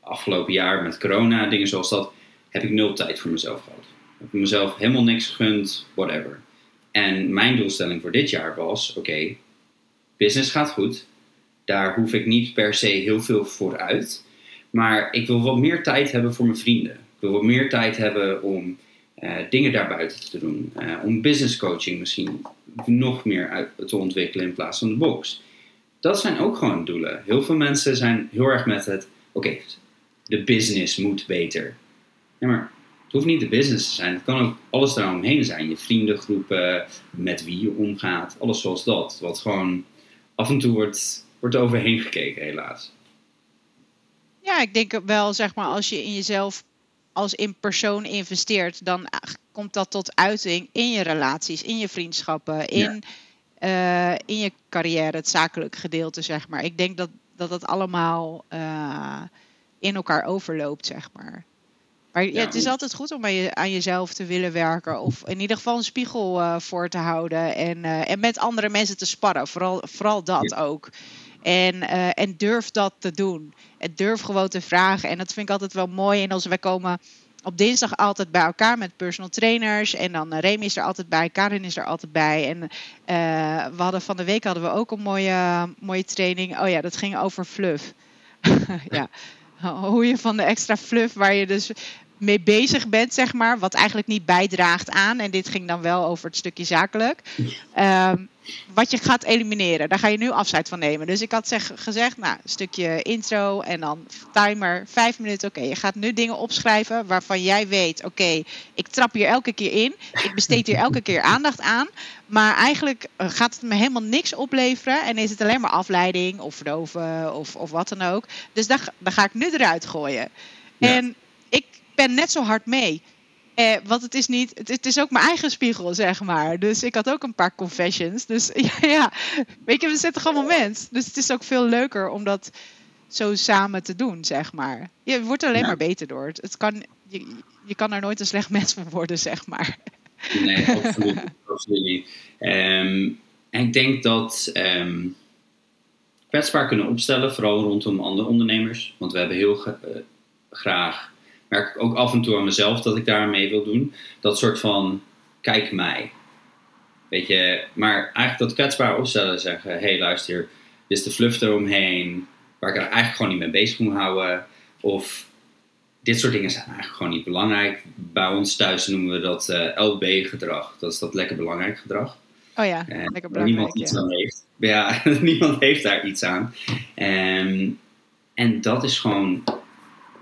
afgelopen jaar met corona, dingen zoals dat, heb ik nul tijd voor mezelf gehad. Heb ik mezelf helemaal niks gegund, whatever. En mijn doelstelling voor dit jaar was: oké, business gaat goed. Daar hoef ik niet per se heel veel voor uit. Maar ik wil wat meer tijd hebben voor mijn vrienden. Ik wil wat meer tijd hebben om uh, dingen daarbuiten te doen. Uh, om business coaching misschien nog meer uit, te ontwikkelen in plaats van de box. Dat zijn ook gewoon doelen. Heel veel mensen zijn heel erg met het: oké, de business moet beter. Ja, maar het hoeft niet de business te zijn. Het kan ook alles daaromheen zijn. Je vriendengroepen, met wie je omgaat, alles zoals dat. Wat gewoon af en toe wordt, wordt overheen gekeken, helaas.
Ja, ik denk wel, zeg maar, als je in jezelf als in persoon investeert, dan komt dat tot uiting in je relaties, in je vriendschappen, in, ja. uh, in je carrière, het zakelijke gedeelte, zeg maar. Ik denk dat dat, dat allemaal uh, in elkaar overloopt, zeg maar. Maar ja, het is altijd goed om aan jezelf te willen werken. Of in ieder geval een spiegel uh, voor te houden. En, uh, en met andere mensen te sparren. Vooral, vooral dat ja. ook. En, uh, en durf dat te doen. En durf gewoon te vragen. En dat vind ik altijd wel mooi. En als wij komen op dinsdag altijd bij elkaar met personal trainers. En dan uh, Remy is er altijd bij, Karin is er altijd bij. En uh, we hadden van de week hadden we ook een mooie, mooie training. Oh ja, dat ging over fluff. ja. Hoe je van de extra fluff, waar je dus mee bezig bent, zeg maar, wat eigenlijk niet bijdraagt aan, en dit ging dan wel over het stukje zakelijk, um, wat je gaat elimineren. Daar ga je nu afscheid van nemen. Dus ik had zeg, gezegd, nou, een stukje intro en dan timer, vijf minuten. Oké, okay, je gaat nu dingen opschrijven waarvan jij weet, oké, okay, ik trap hier elke keer in, ik besteed hier elke keer aandacht aan, maar eigenlijk gaat het me helemaal niks opleveren en is het alleen maar afleiding of verdoven of, of wat dan ook. Dus daar, daar ga ik nu eruit gooien. Ja. En ik ben net zo hard mee. Eh, want het is niet, het, het, is ook mijn eigen spiegel, zeg maar. Dus ik had ook een paar confessions. Dus ja, ja. weet je, we zitten gewoon moment. Dus het is ook veel leuker om dat zo samen te doen, zeg maar. Je wordt alleen ja. maar beter door. Het kan, je, je kan er nooit een slecht mens van worden, zeg maar.
Nee, absoluut, absoluut niet. Um, en ik denk dat um, kwetsbaar kunnen opstellen, vooral rondom andere ondernemers. Want we hebben heel uh, graag merk ik ook af en toe aan mezelf dat ik daar mee wil doen. Dat soort van, kijk mij. Weet je, maar eigenlijk dat kwetsbaar opstellen zeggen, hé hey, luister, dit is de fluff eromheen, waar ik er eigenlijk gewoon niet mee bezig moet houden. Of dit soort dingen zijn eigenlijk gewoon niet belangrijk. Bij ons thuis noemen we dat uh, LB-gedrag. Dat is dat lekker belangrijk gedrag.
Oh ja, en lekker belangrijk.
Niemand iets
ja.
aan heeft. Ja, niemand heeft daar iets aan. En, en dat is gewoon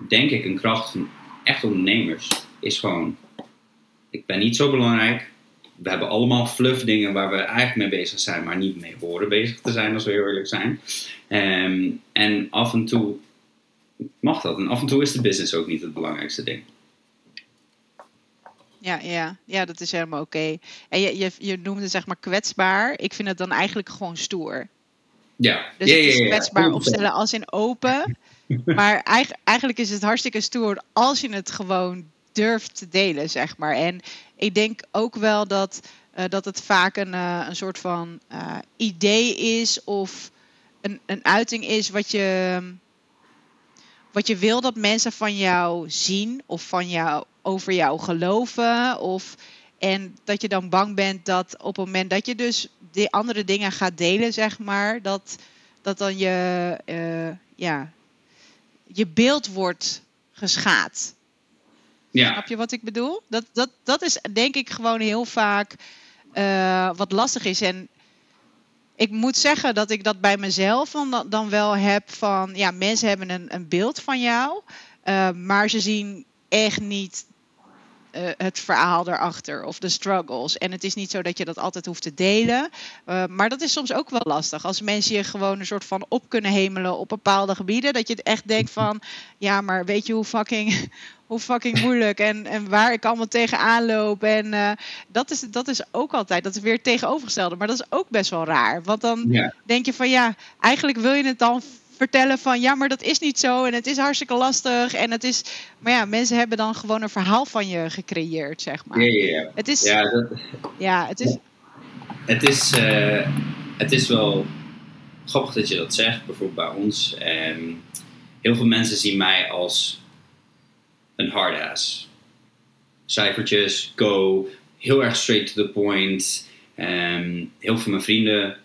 denk ik, een kracht van echt ondernemers. Is gewoon, ik ben niet zo belangrijk. We hebben allemaal fluff dingen waar we eigenlijk mee bezig zijn, maar niet mee horen bezig te zijn, als we heel eerlijk zijn. Um, en af en toe mag dat. En af en toe is de business ook niet het belangrijkste ding.
Ja, ja, ja, dat is helemaal oké. Okay. En je, je, je noemde zeg maar kwetsbaar. Ik vind het dan eigenlijk gewoon stoer.
Ja,
dus
ja,
het is
ja,
kwetsbaar
ja.
opstellen als in open. Maar eigenlijk is het hartstikke stoer als je het gewoon durft te delen, zeg maar. En ik denk ook wel dat, uh, dat het vaak een, uh, een soort van uh, idee is of een, een uiting is wat je, wat je wil dat mensen van jou zien of van jou, over jou geloven. Of, en dat je dan bang bent dat op het moment dat je dus die andere dingen gaat delen, zeg maar, dat, dat dan je, ja, je beeld wordt geschaad.
Ja.
Snap je wat ik bedoel? Dat, dat, dat is denk ik gewoon heel vaak uh, wat lastig is. En ik moet zeggen dat ik dat bij mezelf dan, dan wel heb van... Ja, mensen hebben een, een beeld van jou. Uh, maar ze zien echt niet uh, het verhaal erachter of de struggles. En het is niet zo dat je dat altijd hoeft te delen. Uh, maar dat is soms ook wel lastig. Als mensen je gewoon een soort van op kunnen hemelen op bepaalde gebieden. Dat je het echt denkt van, ja, maar weet je hoe fucking, hoe fucking moeilijk en, en waar ik allemaal tegenaan loop. En uh, dat, is, dat is ook altijd, dat is weer tegenovergestelde. Maar dat is ook best wel raar. Want dan
Ja.
denk je van, ja, eigenlijk wil je het dan vertellen van ja, maar dat is niet zo en het is hartstikke lastig en het is, maar ja, mensen hebben dan gewoon een verhaal van je gecreëerd, zeg maar.
Ja, ja, ja.
Het is,
Ja, dat,
ja, het is,
het is, eh, het is wel grappig dat je dat zegt, bijvoorbeeld bij ons. Ehm, heel veel mensen zien mij als een hardass. Cijfertjes, go, heel erg straight to the point. Ehm, heel veel van mijn vrienden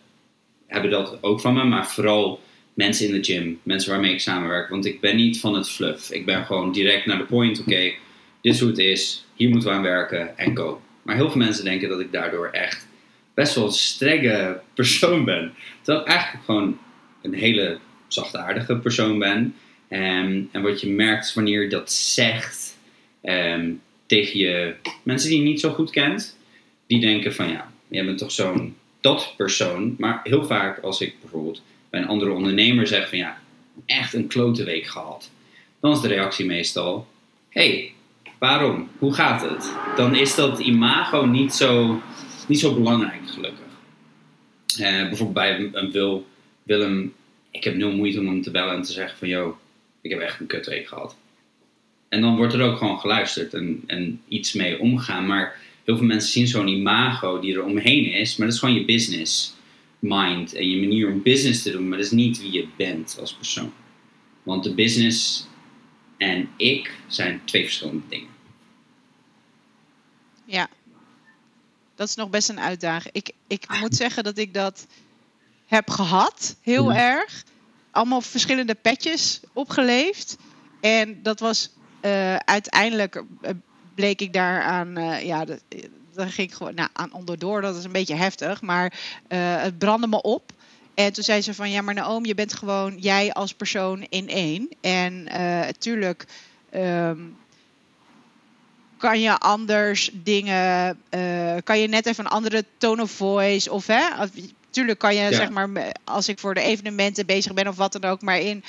hebben dat ook van me, maar vooral mensen in de gym, mensen waarmee ik samenwerk. Want ik ben niet van het fluff. Ik ben gewoon direct naar de point. Oké, dit is hoe het is. Hier moeten we aan werken en go. Maar heel veel mensen denken dat ik daardoor echt best wel een strenge persoon ben. Terwijl ik eigenlijk gewoon een hele zachtaardige persoon ben. Ehm, en wat je merkt wanneer je dat zegt ehm, tegen je mensen die je niet zo goed kent, die denken van ja, jij bent toch zo'n dat persoon. Maar heel vaak als ik bijvoorbeeld bij een andere ondernemer zeg van ja, echt een klote week gehad. Dan is de reactie meestal, hey, waarom? Hoe gaat het? Dan is dat imago niet zo, niet zo belangrijk gelukkig. Uh, bijvoorbeeld bij een Wil, Willem, ik heb nul moeite om hem te bellen en te zeggen van yo, ik heb echt een kutweek gehad. En dan wordt er ook gewoon geluisterd en, en iets mee omgegaan. Maar heel veel mensen zien zo'n imago die er omheen is, maar dat is gewoon je business mind en je manier om business te doen, maar dat is niet wie je bent als persoon. Want de business en ik zijn twee verschillende dingen.
Ja, dat is nog best een uitdaging. Ik, ik moet zeggen dat ik dat heb gehad, heel mhm. erg. Allemaal verschillende petjes opgeleefd. En dat was uh, uiteindelijk uh, bleek ik daaraan, uh, ja, de, daar ging ik gewoon nou, aan onderdoor. Dat is een beetje heftig, maar het brandde me op. En toen zei ze van ja, maar Naomi, je bent gewoon jij als persoon in één. En natuurlijk um, kan je anders dingen, uh, kan je net even een andere tone of voice of hè. Tuurlijk kan je zeg maar, als ik voor de evenementen bezig ben of wat dan ook, maar in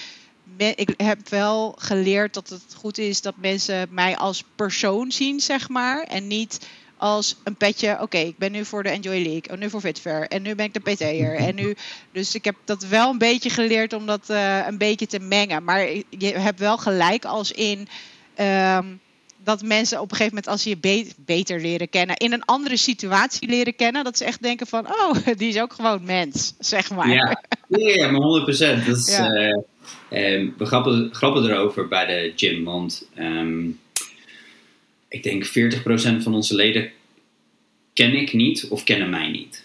ik heb wel geleerd dat het goed is dat mensen mij als persoon zien, zeg maar. En niet als een petje. Oké, ik ben nu voor de Enjoy League. En nu voor Fitfair. En nu ben ik de PT'er. En nu. Dus ik heb dat wel een beetje geleerd om dat uh, een beetje te mengen. Maar je hebt wel gelijk als in. Um, dat mensen op een gegeven moment, als ze je beter leren kennen, in een andere situatie leren kennen, dat ze echt denken van, oh, die is ook gewoon mens, zeg maar.
Ja, ja maar 100 procent. Dat is, ja. uh, we grappen, grappen erover bij de gym, want um, ik denk 40% van onze leden ken ik niet of kennen mij niet.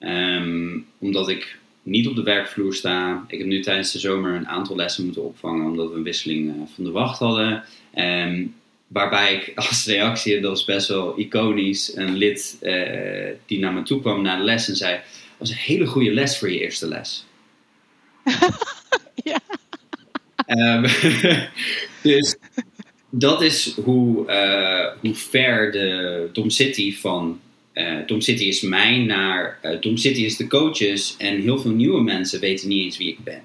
Um, omdat ik niet op de werkvloer sta. Ik heb nu tijdens de zomer een aantal lessen moeten opvangen omdat we een wisseling uh, van de wacht hadden. Um, Waarbij ik als reactie, en dat was best wel iconisch, een lid uh, die naar me toe kwam na de les en zei: Dat was een hele goede les voor je eerste les. ja. Um, dus dat is hoe, uh, hoe ver de Dom City van. Uh, Dom City is mij naar. Uh, Dom City is de coaches en heel veel nieuwe mensen weten niet eens wie ik ben.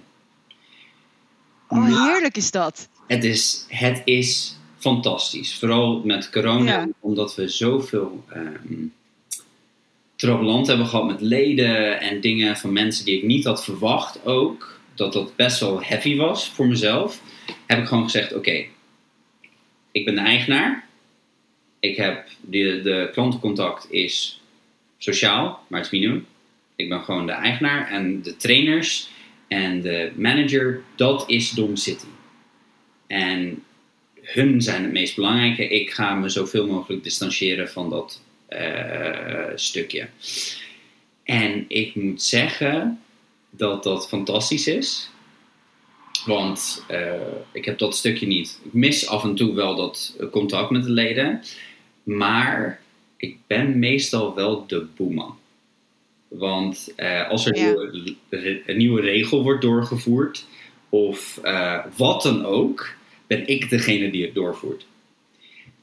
Oh, heerlijk is dat.
Het is, het is fantastisch. Vooral met corona, omdat we zoveel um, land hebben gehad met leden en dingen van mensen die ik niet had verwacht ook. Dat dat best wel heavy was voor mezelf. Heb ik gewoon gezegd, oké, ik ben de eigenaar. Ik heb, de, de klantencontact is sociaal, maar het is minimum. Ik ben gewoon de eigenaar en de trainers en de manager, dat is Dom City. En hun zijn het meest belangrijke. Ik ga me zoveel mogelijk distancieren van dat uh, stukje. En ik moet zeggen dat dat fantastisch is. Want uh, ik heb dat stukje niet. Ik mis af en toe wel dat contact met de leden. Maar ik ben meestal wel de boeman. Want uh, als er ja. nieuwe, een nieuwe regel wordt doorgevoerd, of uh, wat dan ook, ben ik degene die het doorvoert.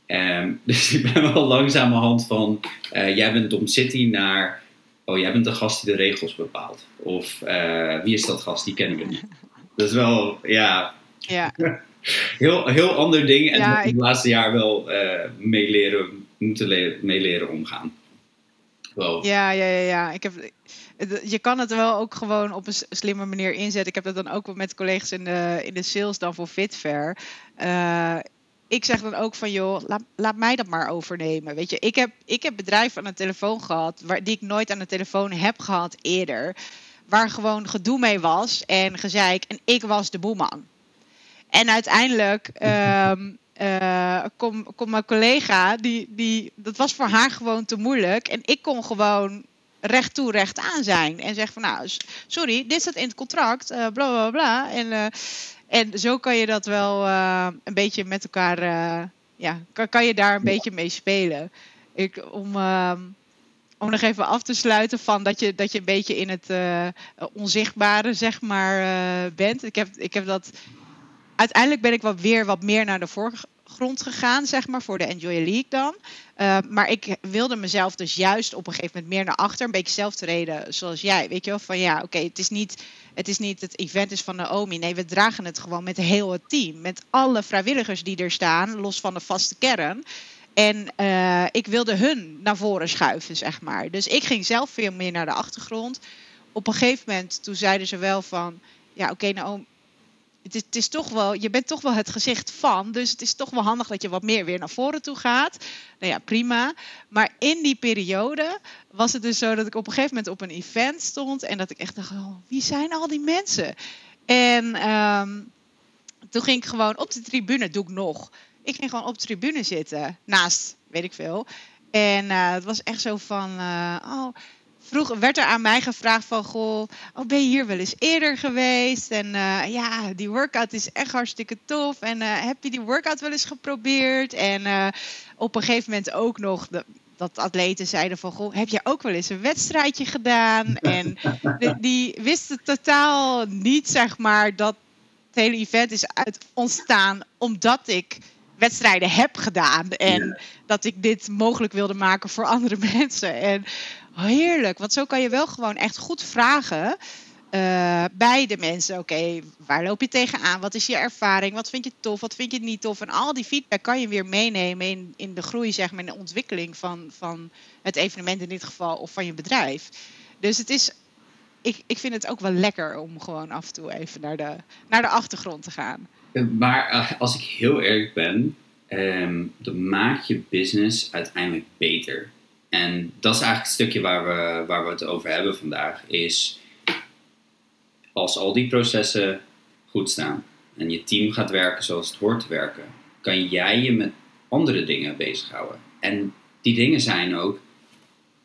Um, dus ik ben wel langzamerhand van, uh, jij bent Dom City naar, oh jij bent de gast die de regels bepaalt. Of wie is dat gast, die kennen we niet. Dat is wel, ja,
ja.
heel, heel ander ding. En ja, ik het laatste jaar wel uh, meeleren, moeten le meeleren omgaan.
Wow. Ja, ja, ja, ja. Ik heb, je kan het wel ook gewoon op een slimme manier inzetten. Ik heb dat dan ook met collega's in de, in de sales dan voor Fitfair. Uh, ik zeg dan ook van joh, laat, laat mij dat maar overnemen. Weet je, ik heb, ik heb bedrijven aan de telefoon gehad waar, die ik nooit aan de telefoon heb gehad eerder. Waar gewoon gedoe mee was en gezeik. En ik was de boeman. En uiteindelijk um, uh, kom, kom mijn collega, die, die, dat was voor haar gewoon te moeilijk. En ik kon gewoon recht toe, recht aan zijn. En zeg van nou, sorry, dit staat in het contract, uh, bla bla bla. En, uh, en zo kan je dat wel uh, een beetje met elkaar, ja, kan, kan je daar een beetje mee spelen. Ik, om, om nog even af te sluiten van dat je, dat je een beetje in het onzichtbare, zeg maar, bent. Ik heb, ik heb dat uiteindelijk ben ik wel weer wat meer naar de voorgrond gegaan, zeg maar, voor de Enjoy League dan. Uh, maar ik wilde mezelf dus juist op een gegeven moment meer naar achter, een beetje zelf reden zoals jij. Weet je wel, van ja, oké, het is niet het is niet het event is van Naomi. Nee, we dragen het gewoon met heel het team. Met alle vrijwilligers die er staan, los van de vaste kern. En uh, ik wilde hun naar voren schuiven, zeg maar. Dus ik ging zelf veel meer naar de achtergrond. Op een gegeven moment, toen zeiden ze wel van... Ja, oké, Naomi, het is, toch wel, je bent toch wel het gezicht van. Dus het is toch wel handig dat je wat meer weer naar voren toe gaat. Nou ja, prima. Maar in die periode was het dus zo dat ik op een gegeven moment op een event stond. En dat ik echt dacht, oh, wie zijn al die mensen? En um, toen ging ik gewoon op de tribune, doe ik nog. Ik ging gewoon op de tribune zitten, naast, weet ik veel. En uh, het was echt zo van, uh, oh, vroeg werd er aan mij gevraagd van, goh, oh, ben je hier wel eens eerder geweest? En uh, ja, die workout is echt hartstikke tof. En heb je die workout wel eens geprobeerd? En op een gegeven moment ook nog de, dat atleten zeiden van, goh, heb je ook wel eens een wedstrijdje gedaan? En de, die wisten totaal niet, zeg maar, dat het hele event is uit ontstaan omdat ik wedstrijden heb gedaan. En ja. dat ik dit mogelijk wilde maken voor andere mensen. En heerlijk, want zo kan je wel gewoon echt goed vragen. Uh, bij de mensen, oké, okay, waar loop je tegenaan? Wat is je ervaring? Wat vind je tof? Wat vind je niet tof? En al die feedback kan je weer meenemen in, in de groei, zeg maar, in de ontwikkeling van, van het evenement in dit geval of van je bedrijf. Dus het is, ik, ik vind het ook wel lekker om gewoon af en toe even naar de, naar de achtergrond te gaan.
Maar uh, als ik heel eerlijk ben, um, dan maakt je business uiteindelijk beter. En dat is eigenlijk het stukje waar we, waar we het over hebben vandaag. Is als al die processen goed staan en je team gaat werken zoals het hoort te werken, kan jij je met andere dingen bezighouden. En die dingen zijn ook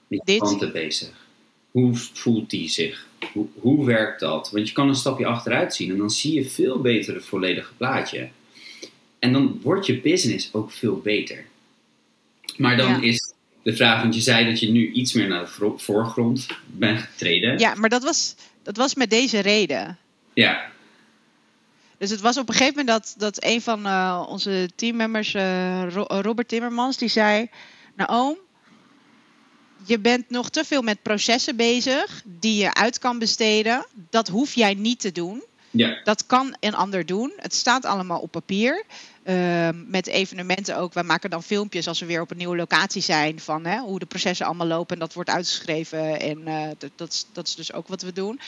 met je klanten bezig. Hoe voelt die zich? Hoe, hoe werkt dat? Want je kan een stapje achteruit zien en dan zie je veel beter het volledige plaatje. En dan wordt je business ook veel beter. Maar dan ja. is de vraag, want je zei dat je nu iets meer naar de voorgrond bent getreden.
Ja, maar dat was, dat was met deze reden.
Ja.
Dus het was op een gegeven moment dat, dat een van uh, onze teammembers, uh, Robert Timmermans, die zei... Nou oom, je bent nog te veel met processen bezig die je uit kan besteden. Dat hoef jij niet te doen.
Ja.
Dat kan een ander doen. Het staat allemaal op papier. Uh, met evenementen ook. Wij maken dan filmpjes als we weer op een nieuwe locatie zijn. Van hè, hoe de processen allemaal lopen. En dat wordt uitgeschreven. En uh, dat, dat, is, dat is dus ook wat we doen.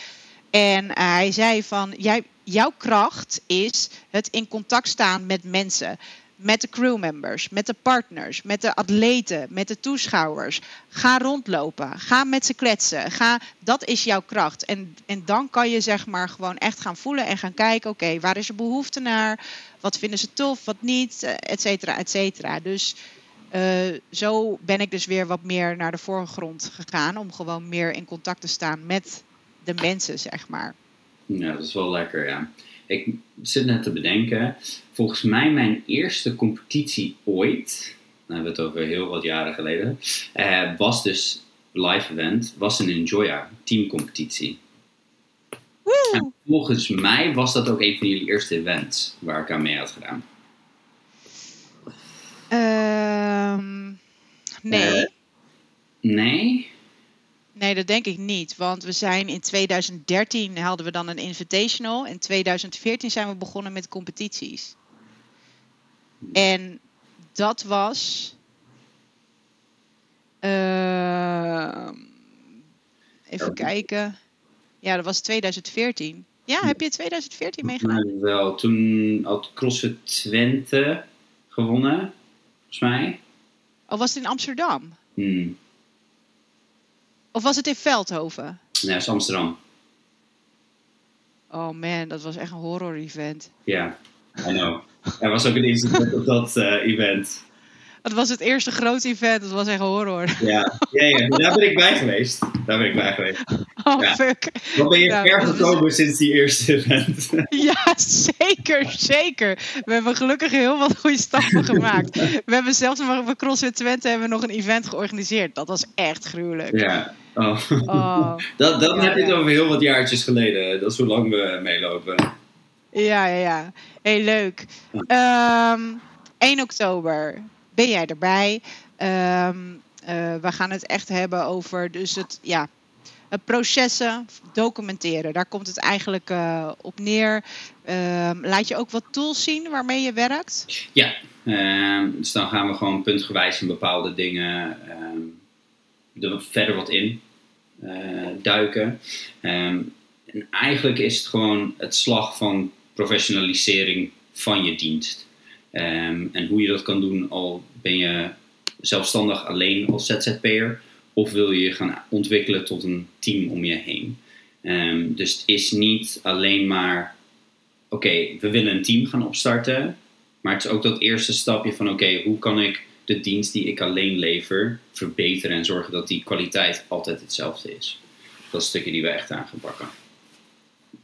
En uh, hij zei van, jij, jouw kracht is het in contact staan met mensen met de crewmembers, met de partners, met de atleten, met de toeschouwers. Ga rondlopen, ga met ze kletsen. Ga, dat is jouw kracht. En, en dan kan je zeg maar gewoon echt gaan voelen en gaan kijken, oké, waar is er behoefte naar? Wat vinden ze tof, wat niet, et cetera, et cetera. Dus uh, zo ben ik dus weer wat meer naar de voorgrond gegaan om gewoon meer in contact te staan met de mensen, zeg maar.
Ja, dat is wel lekker, ja. Ik zit net te bedenken. Volgens mij mijn eerste competitie ooit, dan hebben we het over heel wat jaren geleden, uh, was dus live event, was een Enjoya teamcompetitie. En volgens mij was dat ook een van jullie eerste events waar ik aan mee had gedaan.
Uh, nee. Uh,
nee?
Nee, dat denk ik niet. Want we zijn in 2013 hadden we dan een invitational. In 2014 zijn we begonnen met competities. En dat was. Uh, even oh. kijken. Ja, dat was 2014. Ja, heb je 2014 meegedaan?
wel. Toen had CrossFit Twente gewonnen, volgens mij.
Of was het in Amsterdam?
Hmm.
Of was het in Veldhoven?
Nee, dat is Amsterdam.
Oh man, dat was echt een horror event.
Ja, I know. Er was ook een incident op dat eh, event.
Dat was het eerste grote event, dat was echt horror.
Ja. Ja, ja, daar ben ik bij geweest. Daar ben ik bij geweest.
Oh
Ja.
fuck.
Wat ben je
Ja,
ver
dat is-
gekomen sinds die eerste event?
Ja, zeker, zeker. We hebben gelukkig heel wat goede stappen gemaakt. We hebben zelfs bij CrossFit Twente hebben we nog een event georganiseerd. Dat was echt gruwelijk.
ja. Oh.
Oh.
Dat, dan
Ja,
heb je het
ja.
over heel wat jaartjes geleden. Dat is hoe lang we meelopen.
Ja, ja, ja. Heel leuk. Ehm 1 oktober ben jij erbij. Ehm, eh, we gaan het echt hebben over dus het, ja, het processen documenteren. Daar komt het eigenlijk eh, op neer. Ehm, laat je ook wat tools zien waarmee je werkt?
Ja, dus dan gaan we gewoon puntgewijs in bepaalde dingen verder wat in eh, duiken. En eigenlijk is het gewoon het slag van professionalisering van je dienst. Ehm, en hoe je dat kan doen, al ben je zelfstandig alleen als ZZP'er, of wil je je gaan ontwikkelen tot een team om je heen. Ehm, dus het is niet alleen maar, oké, we willen een team gaan opstarten, maar het is ook dat eerste stapje van oké, hoe kan ik de dienst die ik alleen lever verbeteren en zorgen dat die kwaliteit altijd hetzelfde is. Dat is het stukje die we echt aan gaan pakken.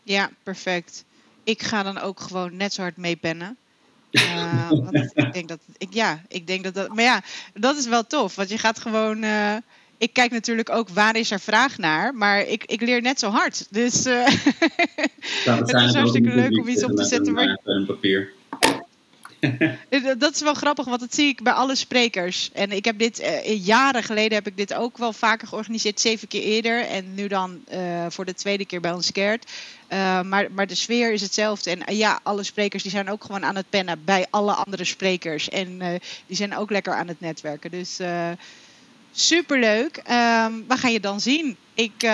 Ja, perfect. Ik ga dan ook gewoon net zo hard meepennen. Eh, want ik denk dat, ik, ja, ik denk dat dat, maar ja, dat is wel tof, want je gaat gewoon, eh, ik kijk natuurlijk ook waar is er vraag naar, maar ik, ik leer net zo hard. Dus eh, het is hartstikke leuk om iets op te zetten.
Een, een papier.
Eh, Dat is wel grappig, want dat zie ik bij alle sprekers. En ik heb dit eh, jaren geleden heb ik dit ook wel vaker georganiseerd, zeven keer eerder. En nu dan eh, voor de tweede keer bij ons Gert. Eh, maar, maar de sfeer is hetzelfde. En ja, alle sprekers die zijn ook gewoon aan het pennen bij alle andere sprekers. En die zijn ook lekker aan het netwerken. Dus superleuk. Ehm waar ga je dan zien? Ik,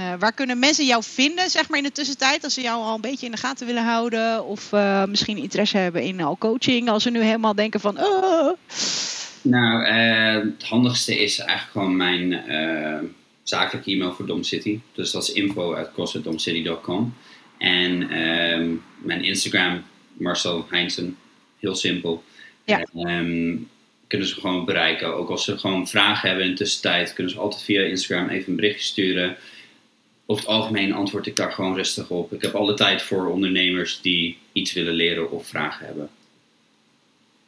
eh, waar kunnen mensen jou vinden, zeg maar in de tussentijd, als ze jou al een beetje in de gaten willen houden? Of eh, misschien interesse hebben in al coaching, als ze nu helemaal denken van... "Oh."
Nou, eh, het handigste is eigenlijk gewoon mijn zakelijke e-mail voor Dom City. Dus dat is info at crossfitdomcity.com. En ehm, mijn Instagram, Marcel Heinzen. Heel simpel.
Ja.
Ehm, kunnen ze gewoon bereiken. Ook als ze gewoon vragen hebben in de tussentijd, kunnen ze altijd via Instagram even een berichtje sturen. Over het algemeen antwoord ik daar gewoon rustig op. Ik heb alle tijd voor ondernemers die iets willen leren of vragen hebben.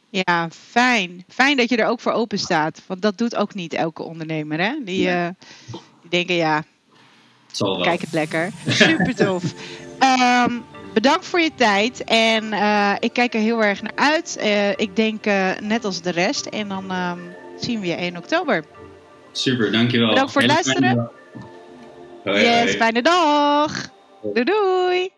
Ja, fijn. Fijn dat je er ook voor open staat. Want dat doet ook niet elke ondernemer, hè? Die,
Nee.
eh, die denken, ja,
Het zal wel.
kijk het lekker. Super tof. Ehm, bedankt voor je tijd. En eh, ik kijk er heel erg naar uit. Eh, ik denk net als de rest. En dan ehm, zien we je 1 oktober.
Super, dankjewel.
Bedankt voor het
Hele
luisteren.
Hoi.
Yes, fijne dag. Doei doei.